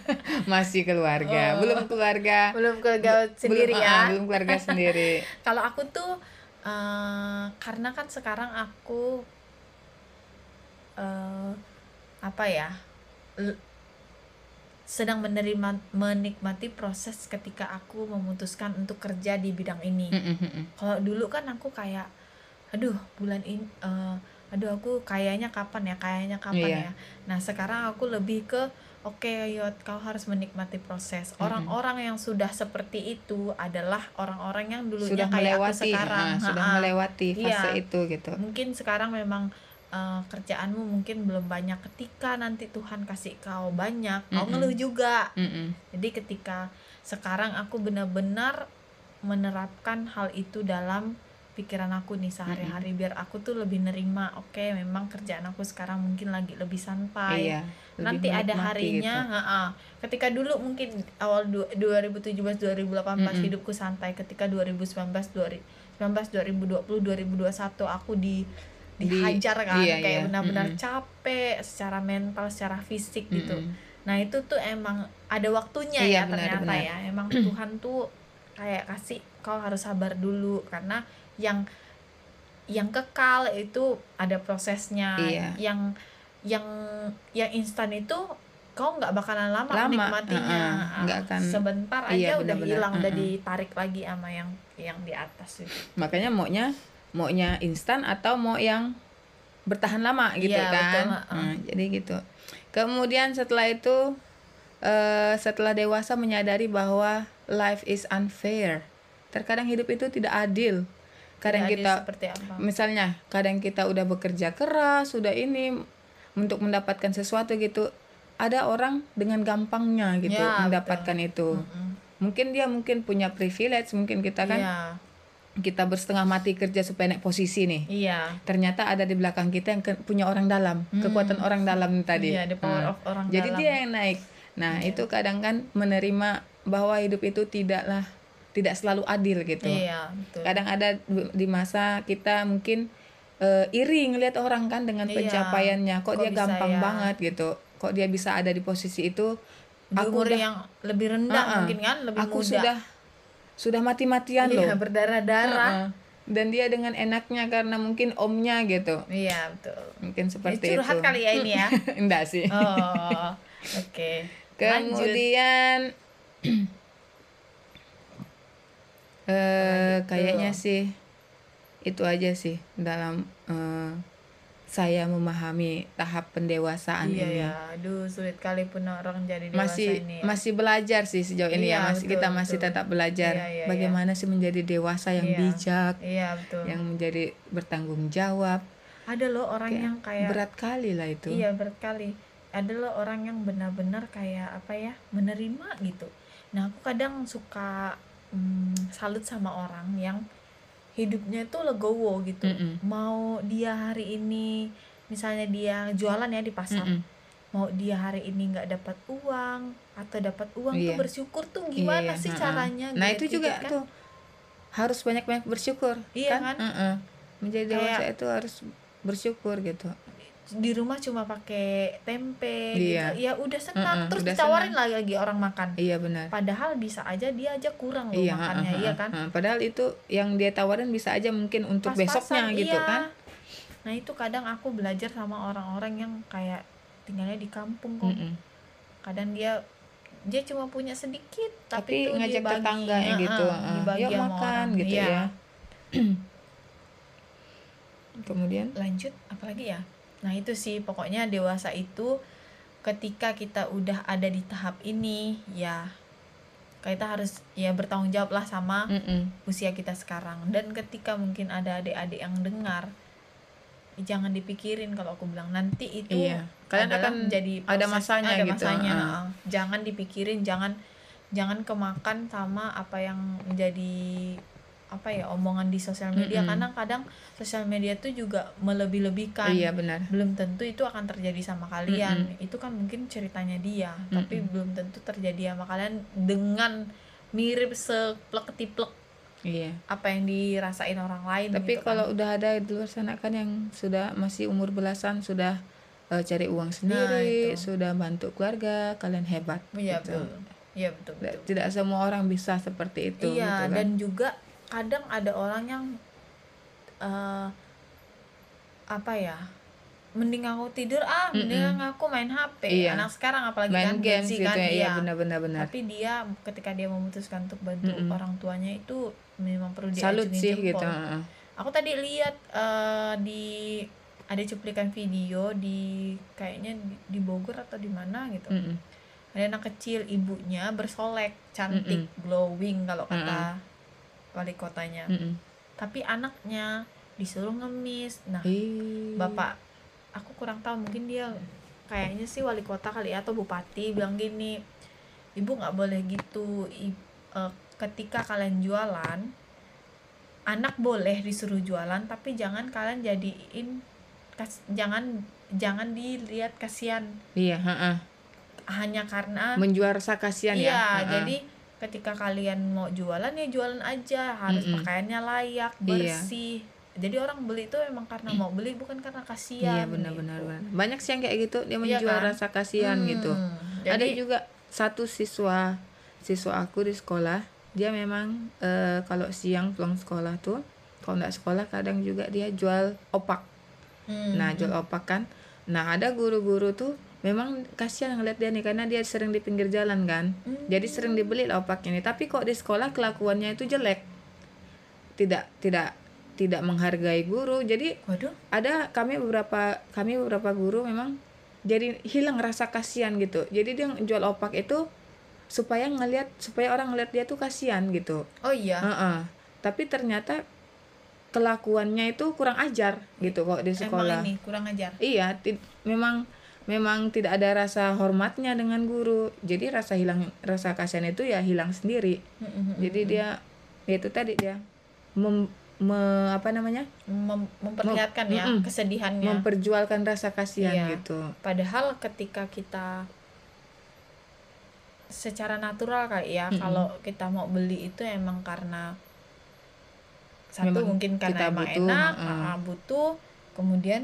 Speaker 2: masih keluarga,
Speaker 1: Oh.
Speaker 2: belum keluarga
Speaker 1: belum keluarga sendiri
Speaker 2: belum,
Speaker 1: ya
Speaker 2: ah, belum keluarga sendiri.
Speaker 1: kalau aku tuh eh, karena kan sekarang aku eh apa ya sedang menerima menikmati proses ketika aku memutuskan untuk kerja di bidang ini
Speaker 2: Mm, mm, mm, mm.
Speaker 1: kalau dulu kan aku kayak aduh bulan ini eh, aduh aku kayaknya kapan ya kayaknya kapan
Speaker 2: Iya.
Speaker 1: ya nah sekarang aku lebih ke oke Yot kau harus menikmati proses orang-orang yang sudah seperti itu adalah orang-orang yang dulunya
Speaker 2: sudah
Speaker 1: kayak aku
Speaker 2: melewati,
Speaker 1: sekarang
Speaker 2: ah, sudah melewati fase
Speaker 1: Iya.
Speaker 2: itu gitu.
Speaker 1: mungkin sekarang memang eh, kerjaanmu mungkin belum banyak ketika nanti Tuhan kasih kau banyak kau
Speaker 2: Mm-mm.
Speaker 1: ngeluh juga
Speaker 2: Mm, mm.
Speaker 1: jadi ketika sekarang aku benar-benar menerapkan hal itu dalam pikiran aku nih sehari-hari biar aku tuh lebih nerima oke memang kerjaan aku sekarang mungkin lagi lebih santai
Speaker 2: Iya. lebih
Speaker 1: nanti ada harinya
Speaker 2: gitu.
Speaker 1: ha-ha. ketika dulu mungkin awal du- 2017 2018
Speaker 2: Mm-mm.
Speaker 1: hidupku santai ketika 2019 2019 2020 2021 aku di
Speaker 2: Di-
Speaker 1: dihajar kan
Speaker 2: iya,
Speaker 1: kayak
Speaker 2: iya.
Speaker 1: benar-benar
Speaker 2: Mm-mm.
Speaker 1: capek secara mental secara fisik gitu
Speaker 2: Mm, mm.
Speaker 1: Nah itu tuh emang ada waktunya
Speaker 2: Iya,
Speaker 1: ya
Speaker 2: benar,
Speaker 1: ternyata
Speaker 2: benar.
Speaker 1: ya. Emang Tuhan tuh kayak kasih kau harus sabar dulu karena yang yang kekal itu ada prosesnya.
Speaker 2: Iya.
Speaker 1: Yang yang yang instan itu kau nggak bakalan lama,
Speaker 2: Lama,
Speaker 1: menikmatinya.
Speaker 2: uh-uh, nggak akan-
Speaker 1: Sebentar aja
Speaker 2: iya,
Speaker 1: udah hilang, udah
Speaker 2: uh-uh.
Speaker 1: ditarik lagi sama yang yang di atas itu.
Speaker 2: makanya maunya maunya instan atau mau yang bertahan lama gitu
Speaker 1: Iya,
Speaker 2: kan
Speaker 1: betul, uh-uh.
Speaker 2: Nah, jadi gitu kemudian setelah itu eh setelah dewasa menyadari bahwa life is unfair terkadang hidup itu tidak adil kadang kita
Speaker 1: seperti apa?
Speaker 2: misalnya kadang kita udah bekerja keras sudah ini untuk mendapatkan sesuatu gitu ada orang dengan gampangnya gitu
Speaker 1: Ya,
Speaker 2: mendapatkan itu
Speaker 1: Mm-mm.
Speaker 2: mungkin dia mungkin punya privilege mungkin kita kan
Speaker 1: Iya,
Speaker 2: kita bersetengah mati kerja supaya naik posisi nih
Speaker 1: iya.
Speaker 2: ternyata ada di belakang kita yang ke- punya orang dalam
Speaker 1: Hmm.
Speaker 2: kekuatan orang dalam tadi
Speaker 1: Iya, the power
Speaker 2: Nah,
Speaker 1: of orang
Speaker 2: jadi
Speaker 1: dalam.
Speaker 2: dia yang naik nah
Speaker 1: Iya.
Speaker 2: itu kadang kan menerima bahwa hidup itu tidaklah tidak selalu adil gitu.
Speaker 1: Iya, betul.
Speaker 2: kadang ada di- masa kita mungkin eh, iri ngelihat orang kan dengan
Speaker 1: Iya.
Speaker 2: pencapaiannya. Kok,
Speaker 1: Kok
Speaker 2: dia
Speaker 1: bisa
Speaker 2: gampang
Speaker 1: ya?
Speaker 2: banget gitu. Kok dia bisa ada di posisi itu?
Speaker 1: Di
Speaker 2: aku
Speaker 1: umur
Speaker 2: udah
Speaker 1: yang lebih rendah
Speaker 2: Uh-uh.
Speaker 1: mungkin kan? Lebih
Speaker 2: aku
Speaker 1: muda.
Speaker 2: sudah sudah mati-matian
Speaker 1: iya,
Speaker 2: loh.
Speaker 1: berdarah-darah.
Speaker 2: Heeh. dan dia dengan enaknya karena mungkin omnya gitu.
Speaker 1: Iya betul.
Speaker 2: Mungkin seperti
Speaker 1: curhat
Speaker 2: itu.
Speaker 1: kali ya ini ya?
Speaker 2: Enggak sih.
Speaker 1: Oh oke. Lanjut.
Speaker 2: kemudian eh
Speaker 1: Apalagi
Speaker 2: kayaknya sih itu aja sih dalam eh, saya memahami tahap pendewasaan
Speaker 1: iya
Speaker 2: ini.
Speaker 1: ya. Aduh sulit kali pun orang jadi dewasa
Speaker 2: masih
Speaker 1: ini ya.
Speaker 2: masih belajar sih sejauh ini
Speaker 1: Iya,
Speaker 2: ya masih
Speaker 1: betul,
Speaker 2: kita masih
Speaker 1: betul.
Speaker 2: tetap belajar
Speaker 1: Iya, iya,
Speaker 2: bagaimana sih menjadi dewasa yang
Speaker 1: Iya.
Speaker 2: bijak
Speaker 1: iya betul.
Speaker 2: yang menjadi bertanggung jawab.
Speaker 1: Ada loh orang
Speaker 2: Kayak
Speaker 1: yang kayak
Speaker 2: berat kali lah itu.
Speaker 1: Iya berat kali. Ada loh orang yang benar-benar kayak apa ya menerima gitu. Nah aku kadang suka mm, salut sama orang yang hidupnya tuh legowo gitu
Speaker 2: Mm-mm.
Speaker 1: mau dia hari ini misalnya dia jualan ya di pasar
Speaker 2: Mm-mm.
Speaker 1: mau dia hari ini nggak dapat uang atau dapat uang
Speaker 2: Iya.
Speaker 1: tuh bersyukur tuh gimana
Speaker 2: Iya,
Speaker 1: sih caranya
Speaker 2: nah
Speaker 1: gitu,
Speaker 2: itu juga
Speaker 1: kan.
Speaker 2: tuh harus banyak-banyak bersyukur
Speaker 1: Iya kan?
Speaker 2: Heeh. menjadi
Speaker 1: Kayak-
Speaker 2: dewasa itu harus bersyukur gitu
Speaker 1: di rumah cuma pakai tempe
Speaker 2: Iya.
Speaker 1: gitu ya udah senang
Speaker 2: Mm-mm,
Speaker 1: terus
Speaker 2: udah
Speaker 1: ditawarin lagi lagi orang makan
Speaker 2: iya benar
Speaker 1: padahal bisa aja dia aja kurang loh
Speaker 2: iya
Speaker 1: makannya
Speaker 2: ha-ha,
Speaker 1: iya kan
Speaker 2: ha-ha. padahal itu yang dia tawarin bisa aja mungkin untuk besoknya
Speaker 1: Pas-pasan,
Speaker 2: gitu
Speaker 1: iya.
Speaker 2: kan
Speaker 1: nah itu kadang aku belajar sama orang-orang yang kayak tinggalnya di kampung kok
Speaker 2: Mm-mm.
Speaker 1: kadang dia dia cuma punya sedikit tapi,
Speaker 2: tapi
Speaker 1: itu
Speaker 2: ngajak
Speaker 1: dibagi,
Speaker 2: tetangganya
Speaker 1: Heeh,
Speaker 2: gitu heeh.
Speaker 1: dibagi
Speaker 2: yuk makan
Speaker 1: orang.
Speaker 2: gitu
Speaker 1: Iya.
Speaker 2: ya kemudian
Speaker 1: lanjut apalagi ya nah itu sih pokoknya dewasa itu ketika kita udah ada di tahap ini ya kita harus ya bertanggung jawab lah sama
Speaker 2: Mm-mm.
Speaker 1: usia kita sekarang dan ketika mungkin ada adik-adik yang dengar jangan dipikirin kalau aku bilang nanti itu
Speaker 2: Iya. Kalian akan
Speaker 1: menjadi
Speaker 2: ada masanya
Speaker 1: ada
Speaker 2: gitu,
Speaker 1: masanya, heeh. jangan dipikirin jangan jangan kemakan sama apa yang menjadi apa ya omongan di sosial media
Speaker 2: Mm-mm.
Speaker 1: karena kadang sosial media tuh juga melebih-lebihkan
Speaker 2: iya benar
Speaker 1: belum tentu itu akan terjadi sama kalian itu kan mungkin ceritanya dia tapi
Speaker 2: Mm-mm.
Speaker 1: belum tentu terjadi sama kalian dengan mirip seplek ketiplek
Speaker 2: iya
Speaker 1: apa yang dirasain orang lain
Speaker 2: tapi
Speaker 1: gitu kan.
Speaker 2: kalau udah ada di luar sana kan yang sudah masih umur belasan sudah eh, cari uang sendiri
Speaker 1: itu.
Speaker 2: sudah bantu keluarga kalian hebat
Speaker 1: iya
Speaker 2: gitu.
Speaker 1: betul iya betul,
Speaker 2: tidak,
Speaker 1: betul.
Speaker 2: tidak semua orang bisa seperti itu
Speaker 1: iya
Speaker 2: gitu kan.
Speaker 1: dan juga kadang ada orang yang eh apa ya mending aku tidur ah mending aku main HP
Speaker 2: Iya.
Speaker 1: anak sekarang apalagi
Speaker 2: main
Speaker 1: kan
Speaker 2: games gitu
Speaker 1: kan
Speaker 2: ya iya
Speaker 1: iya.
Speaker 2: benar-benar benar
Speaker 1: tapi dia ketika dia memutuskan untuk bantu
Speaker 2: Mm-mm.
Speaker 1: orang tuanya itu memang perlu
Speaker 2: salut sih
Speaker 1: jempol.
Speaker 2: gitu
Speaker 1: aku tadi lihat eh, di ada cuplikan video di kayaknya di, di Bogor atau di mana gitu
Speaker 2: Mm-mm.
Speaker 1: ada anak kecil ibunya bersolek cantik glowing kalau kata wali kotanya
Speaker 2: Mm-mm.
Speaker 1: tapi anaknya disuruh ngemis nah
Speaker 2: Ih.
Speaker 1: bapak aku kurang tahu mungkin dia kayaknya sih wali kota kali ya, atau bupati bilang gini ibu nggak boleh gitu I- eh, ketika kalian jualan anak boleh disuruh jualan tapi jangan kalian jadiin kas, jangan jangan dilihat kasihan
Speaker 2: iya heeh.
Speaker 1: hanya karena
Speaker 2: menjual rasa kasihan
Speaker 1: iya
Speaker 2: ya heeh.
Speaker 1: jadi ketika kalian mau jualan ya jualan aja harus
Speaker 2: Mm-mm.
Speaker 1: pakaiannya layak
Speaker 2: Iya.
Speaker 1: bersih jadi orang beli itu emang karena mau beli bukan karena kasihan
Speaker 2: iya benar-benar
Speaker 1: gitu.
Speaker 2: benar. banyak sih yang kayak gitu dia
Speaker 1: Iya
Speaker 2: menjual
Speaker 1: kan?
Speaker 2: rasa kasihan
Speaker 1: Hmm,
Speaker 2: gitu
Speaker 1: jadi
Speaker 2: ada juga satu siswa siswa aku di sekolah dia memang eh, kalau siang pulang sekolah tuh kalau nggak sekolah kadang juga dia jual opak
Speaker 1: hmm,
Speaker 2: nah jual opak kan nah ada guru-guru tuh memang kasihan ngeliat dia nih karena dia sering di pinggir jalan kan.
Speaker 1: Hmm.
Speaker 2: jadi sering dibeli lah opaknya nih. Tapi kok di sekolah kelakuannya itu jelek? Tidak tidak tidak menghargai guru. Jadi
Speaker 1: waduh.
Speaker 2: ada kami beberapa kami beberapa guru memang jadi hilang rasa kasihan gitu. Jadi dia jual opak itu supaya ngelihat supaya orang ngelihat dia tuh kasihan gitu.
Speaker 1: Oh iya?
Speaker 2: Heeh. tapi ternyata kelakuannya itu kurang ajar gitu kok di sekolah.
Speaker 1: emang ini kurang ajar?
Speaker 2: Iya memang memang tidak ada rasa hormatnya dengan guru jadi rasa hilang rasa kasihan itu ya hilang sendiri jadi dia ya itu tadi dia mem, me- apa namanya
Speaker 1: Mem- memperlihatkan ya
Speaker 2: Mm-mm.
Speaker 1: kesedihannya
Speaker 2: memperjualkan rasa kasihan
Speaker 1: Iya.
Speaker 2: gitu
Speaker 1: padahal ketika kita secara natural kali ya
Speaker 2: Mm-mm.
Speaker 1: kalau kita mau beli itu emang karena satu
Speaker 2: Memang
Speaker 1: mungkin karena
Speaker 2: kita
Speaker 1: emang
Speaker 2: butuh,
Speaker 1: enak
Speaker 2: mm.
Speaker 1: ah, butuh kemudian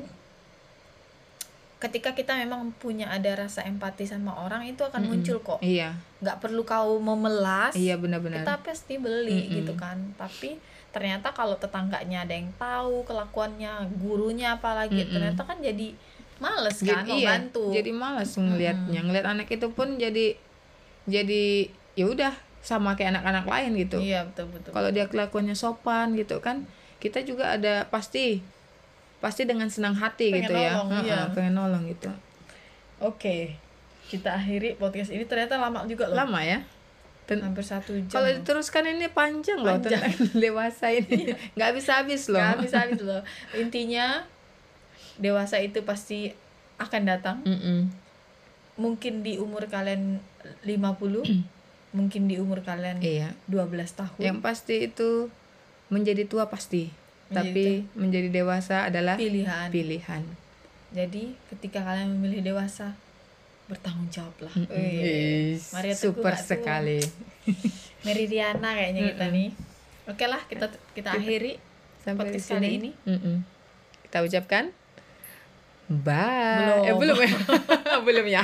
Speaker 1: ketika kita memang punya ada rasa empati sama orang itu akan
Speaker 2: Mm-mm.
Speaker 1: muncul kok.
Speaker 2: Iya.
Speaker 1: Nggak perlu kau memelas
Speaker 2: iya benar-benar.
Speaker 1: kita pasti beli
Speaker 2: Mm-mm.
Speaker 1: gitu kan. Tapi ternyata kalau tetangganya ada yang tahu kelakuannya gurunya apalagi
Speaker 2: Mm-mm.
Speaker 1: ternyata kan jadi males kan
Speaker 2: jadi
Speaker 1: mau
Speaker 2: iya
Speaker 1: bantu
Speaker 2: jadi malas ngelihatnya. Ngelihat anak itu pun jadi jadi ya udah sama kayak anak-anak lain gitu.
Speaker 1: Iya betul betul
Speaker 2: kalau dia kelakuannya sopan gitu kan kita juga ada pasti pasti dengan senang hati
Speaker 1: Pengen
Speaker 2: gitu ya
Speaker 1: nolong,
Speaker 2: Heeh,
Speaker 1: iya.
Speaker 2: pengen nolong gitu
Speaker 1: Oke, kita akhiri podcast ini ternyata lama juga loh.
Speaker 2: lama ya Ten-
Speaker 1: Hampir satu jam.
Speaker 2: kalau
Speaker 1: loh.
Speaker 2: diteruskan ini panjang, loh
Speaker 1: Panjang.
Speaker 2: tentang dewasa ini nggak bisa habis loh
Speaker 1: Nggak habis-habis loh. Intinya dewasa itu pasti akan datang.
Speaker 2: Mm-mm.
Speaker 1: Mungkin di umur kalian 50, mungkin di umur kalian
Speaker 2: iya
Speaker 1: 12 tahun.
Speaker 2: yang pasti itu menjadi tua pasti tapi menjadi dewasa adalah
Speaker 1: pilihan.
Speaker 2: pilihan
Speaker 1: Jadi ketika kalian memilih dewasa, bertanggung jawab lah.
Speaker 2: Mm-mm.
Speaker 1: Wih.
Speaker 2: Is,
Speaker 1: Maria Teguh
Speaker 2: super
Speaker 1: tuh?
Speaker 2: sekali
Speaker 1: Meridiana kayaknya kita
Speaker 2: Mm-mm.
Speaker 1: nih. Oke lah, kita kita akhiri
Speaker 2: sampai di
Speaker 1: podcast
Speaker 2: sini
Speaker 1: kali ini.
Speaker 2: Mm-mm. kita ucapkan bye
Speaker 1: Belum.
Speaker 2: eh, belum ya belum ya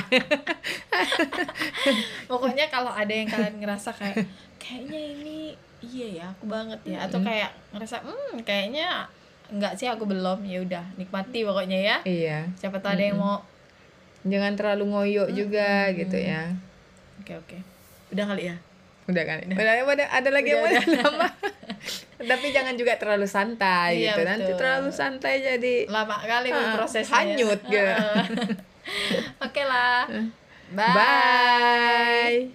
Speaker 1: Pokoknya kalau ada yang kalian ngerasa kayak kayaknya ini iya ya aku banget ya atau kayak ngerasa hmm kayaknya enggak sih aku belum ya udah nikmati pokoknya ya.
Speaker 2: iya
Speaker 1: Siapa tahu ada yang mau
Speaker 2: jangan terlalu ngoyo juga gitu ya
Speaker 1: Oke oke. Udah kali ya.
Speaker 2: udah kan udah, udah ada lagi yang mau
Speaker 1: Udah, udah.
Speaker 2: nambah tapi jangan juga terlalu santai
Speaker 1: Iya,
Speaker 2: gitu nanti terlalu santai jadi
Speaker 1: Lama kali
Speaker 2: Ah,
Speaker 1: prosesnya.
Speaker 2: hanyut gitu.
Speaker 1: Oke lah. Bye.
Speaker 2: bye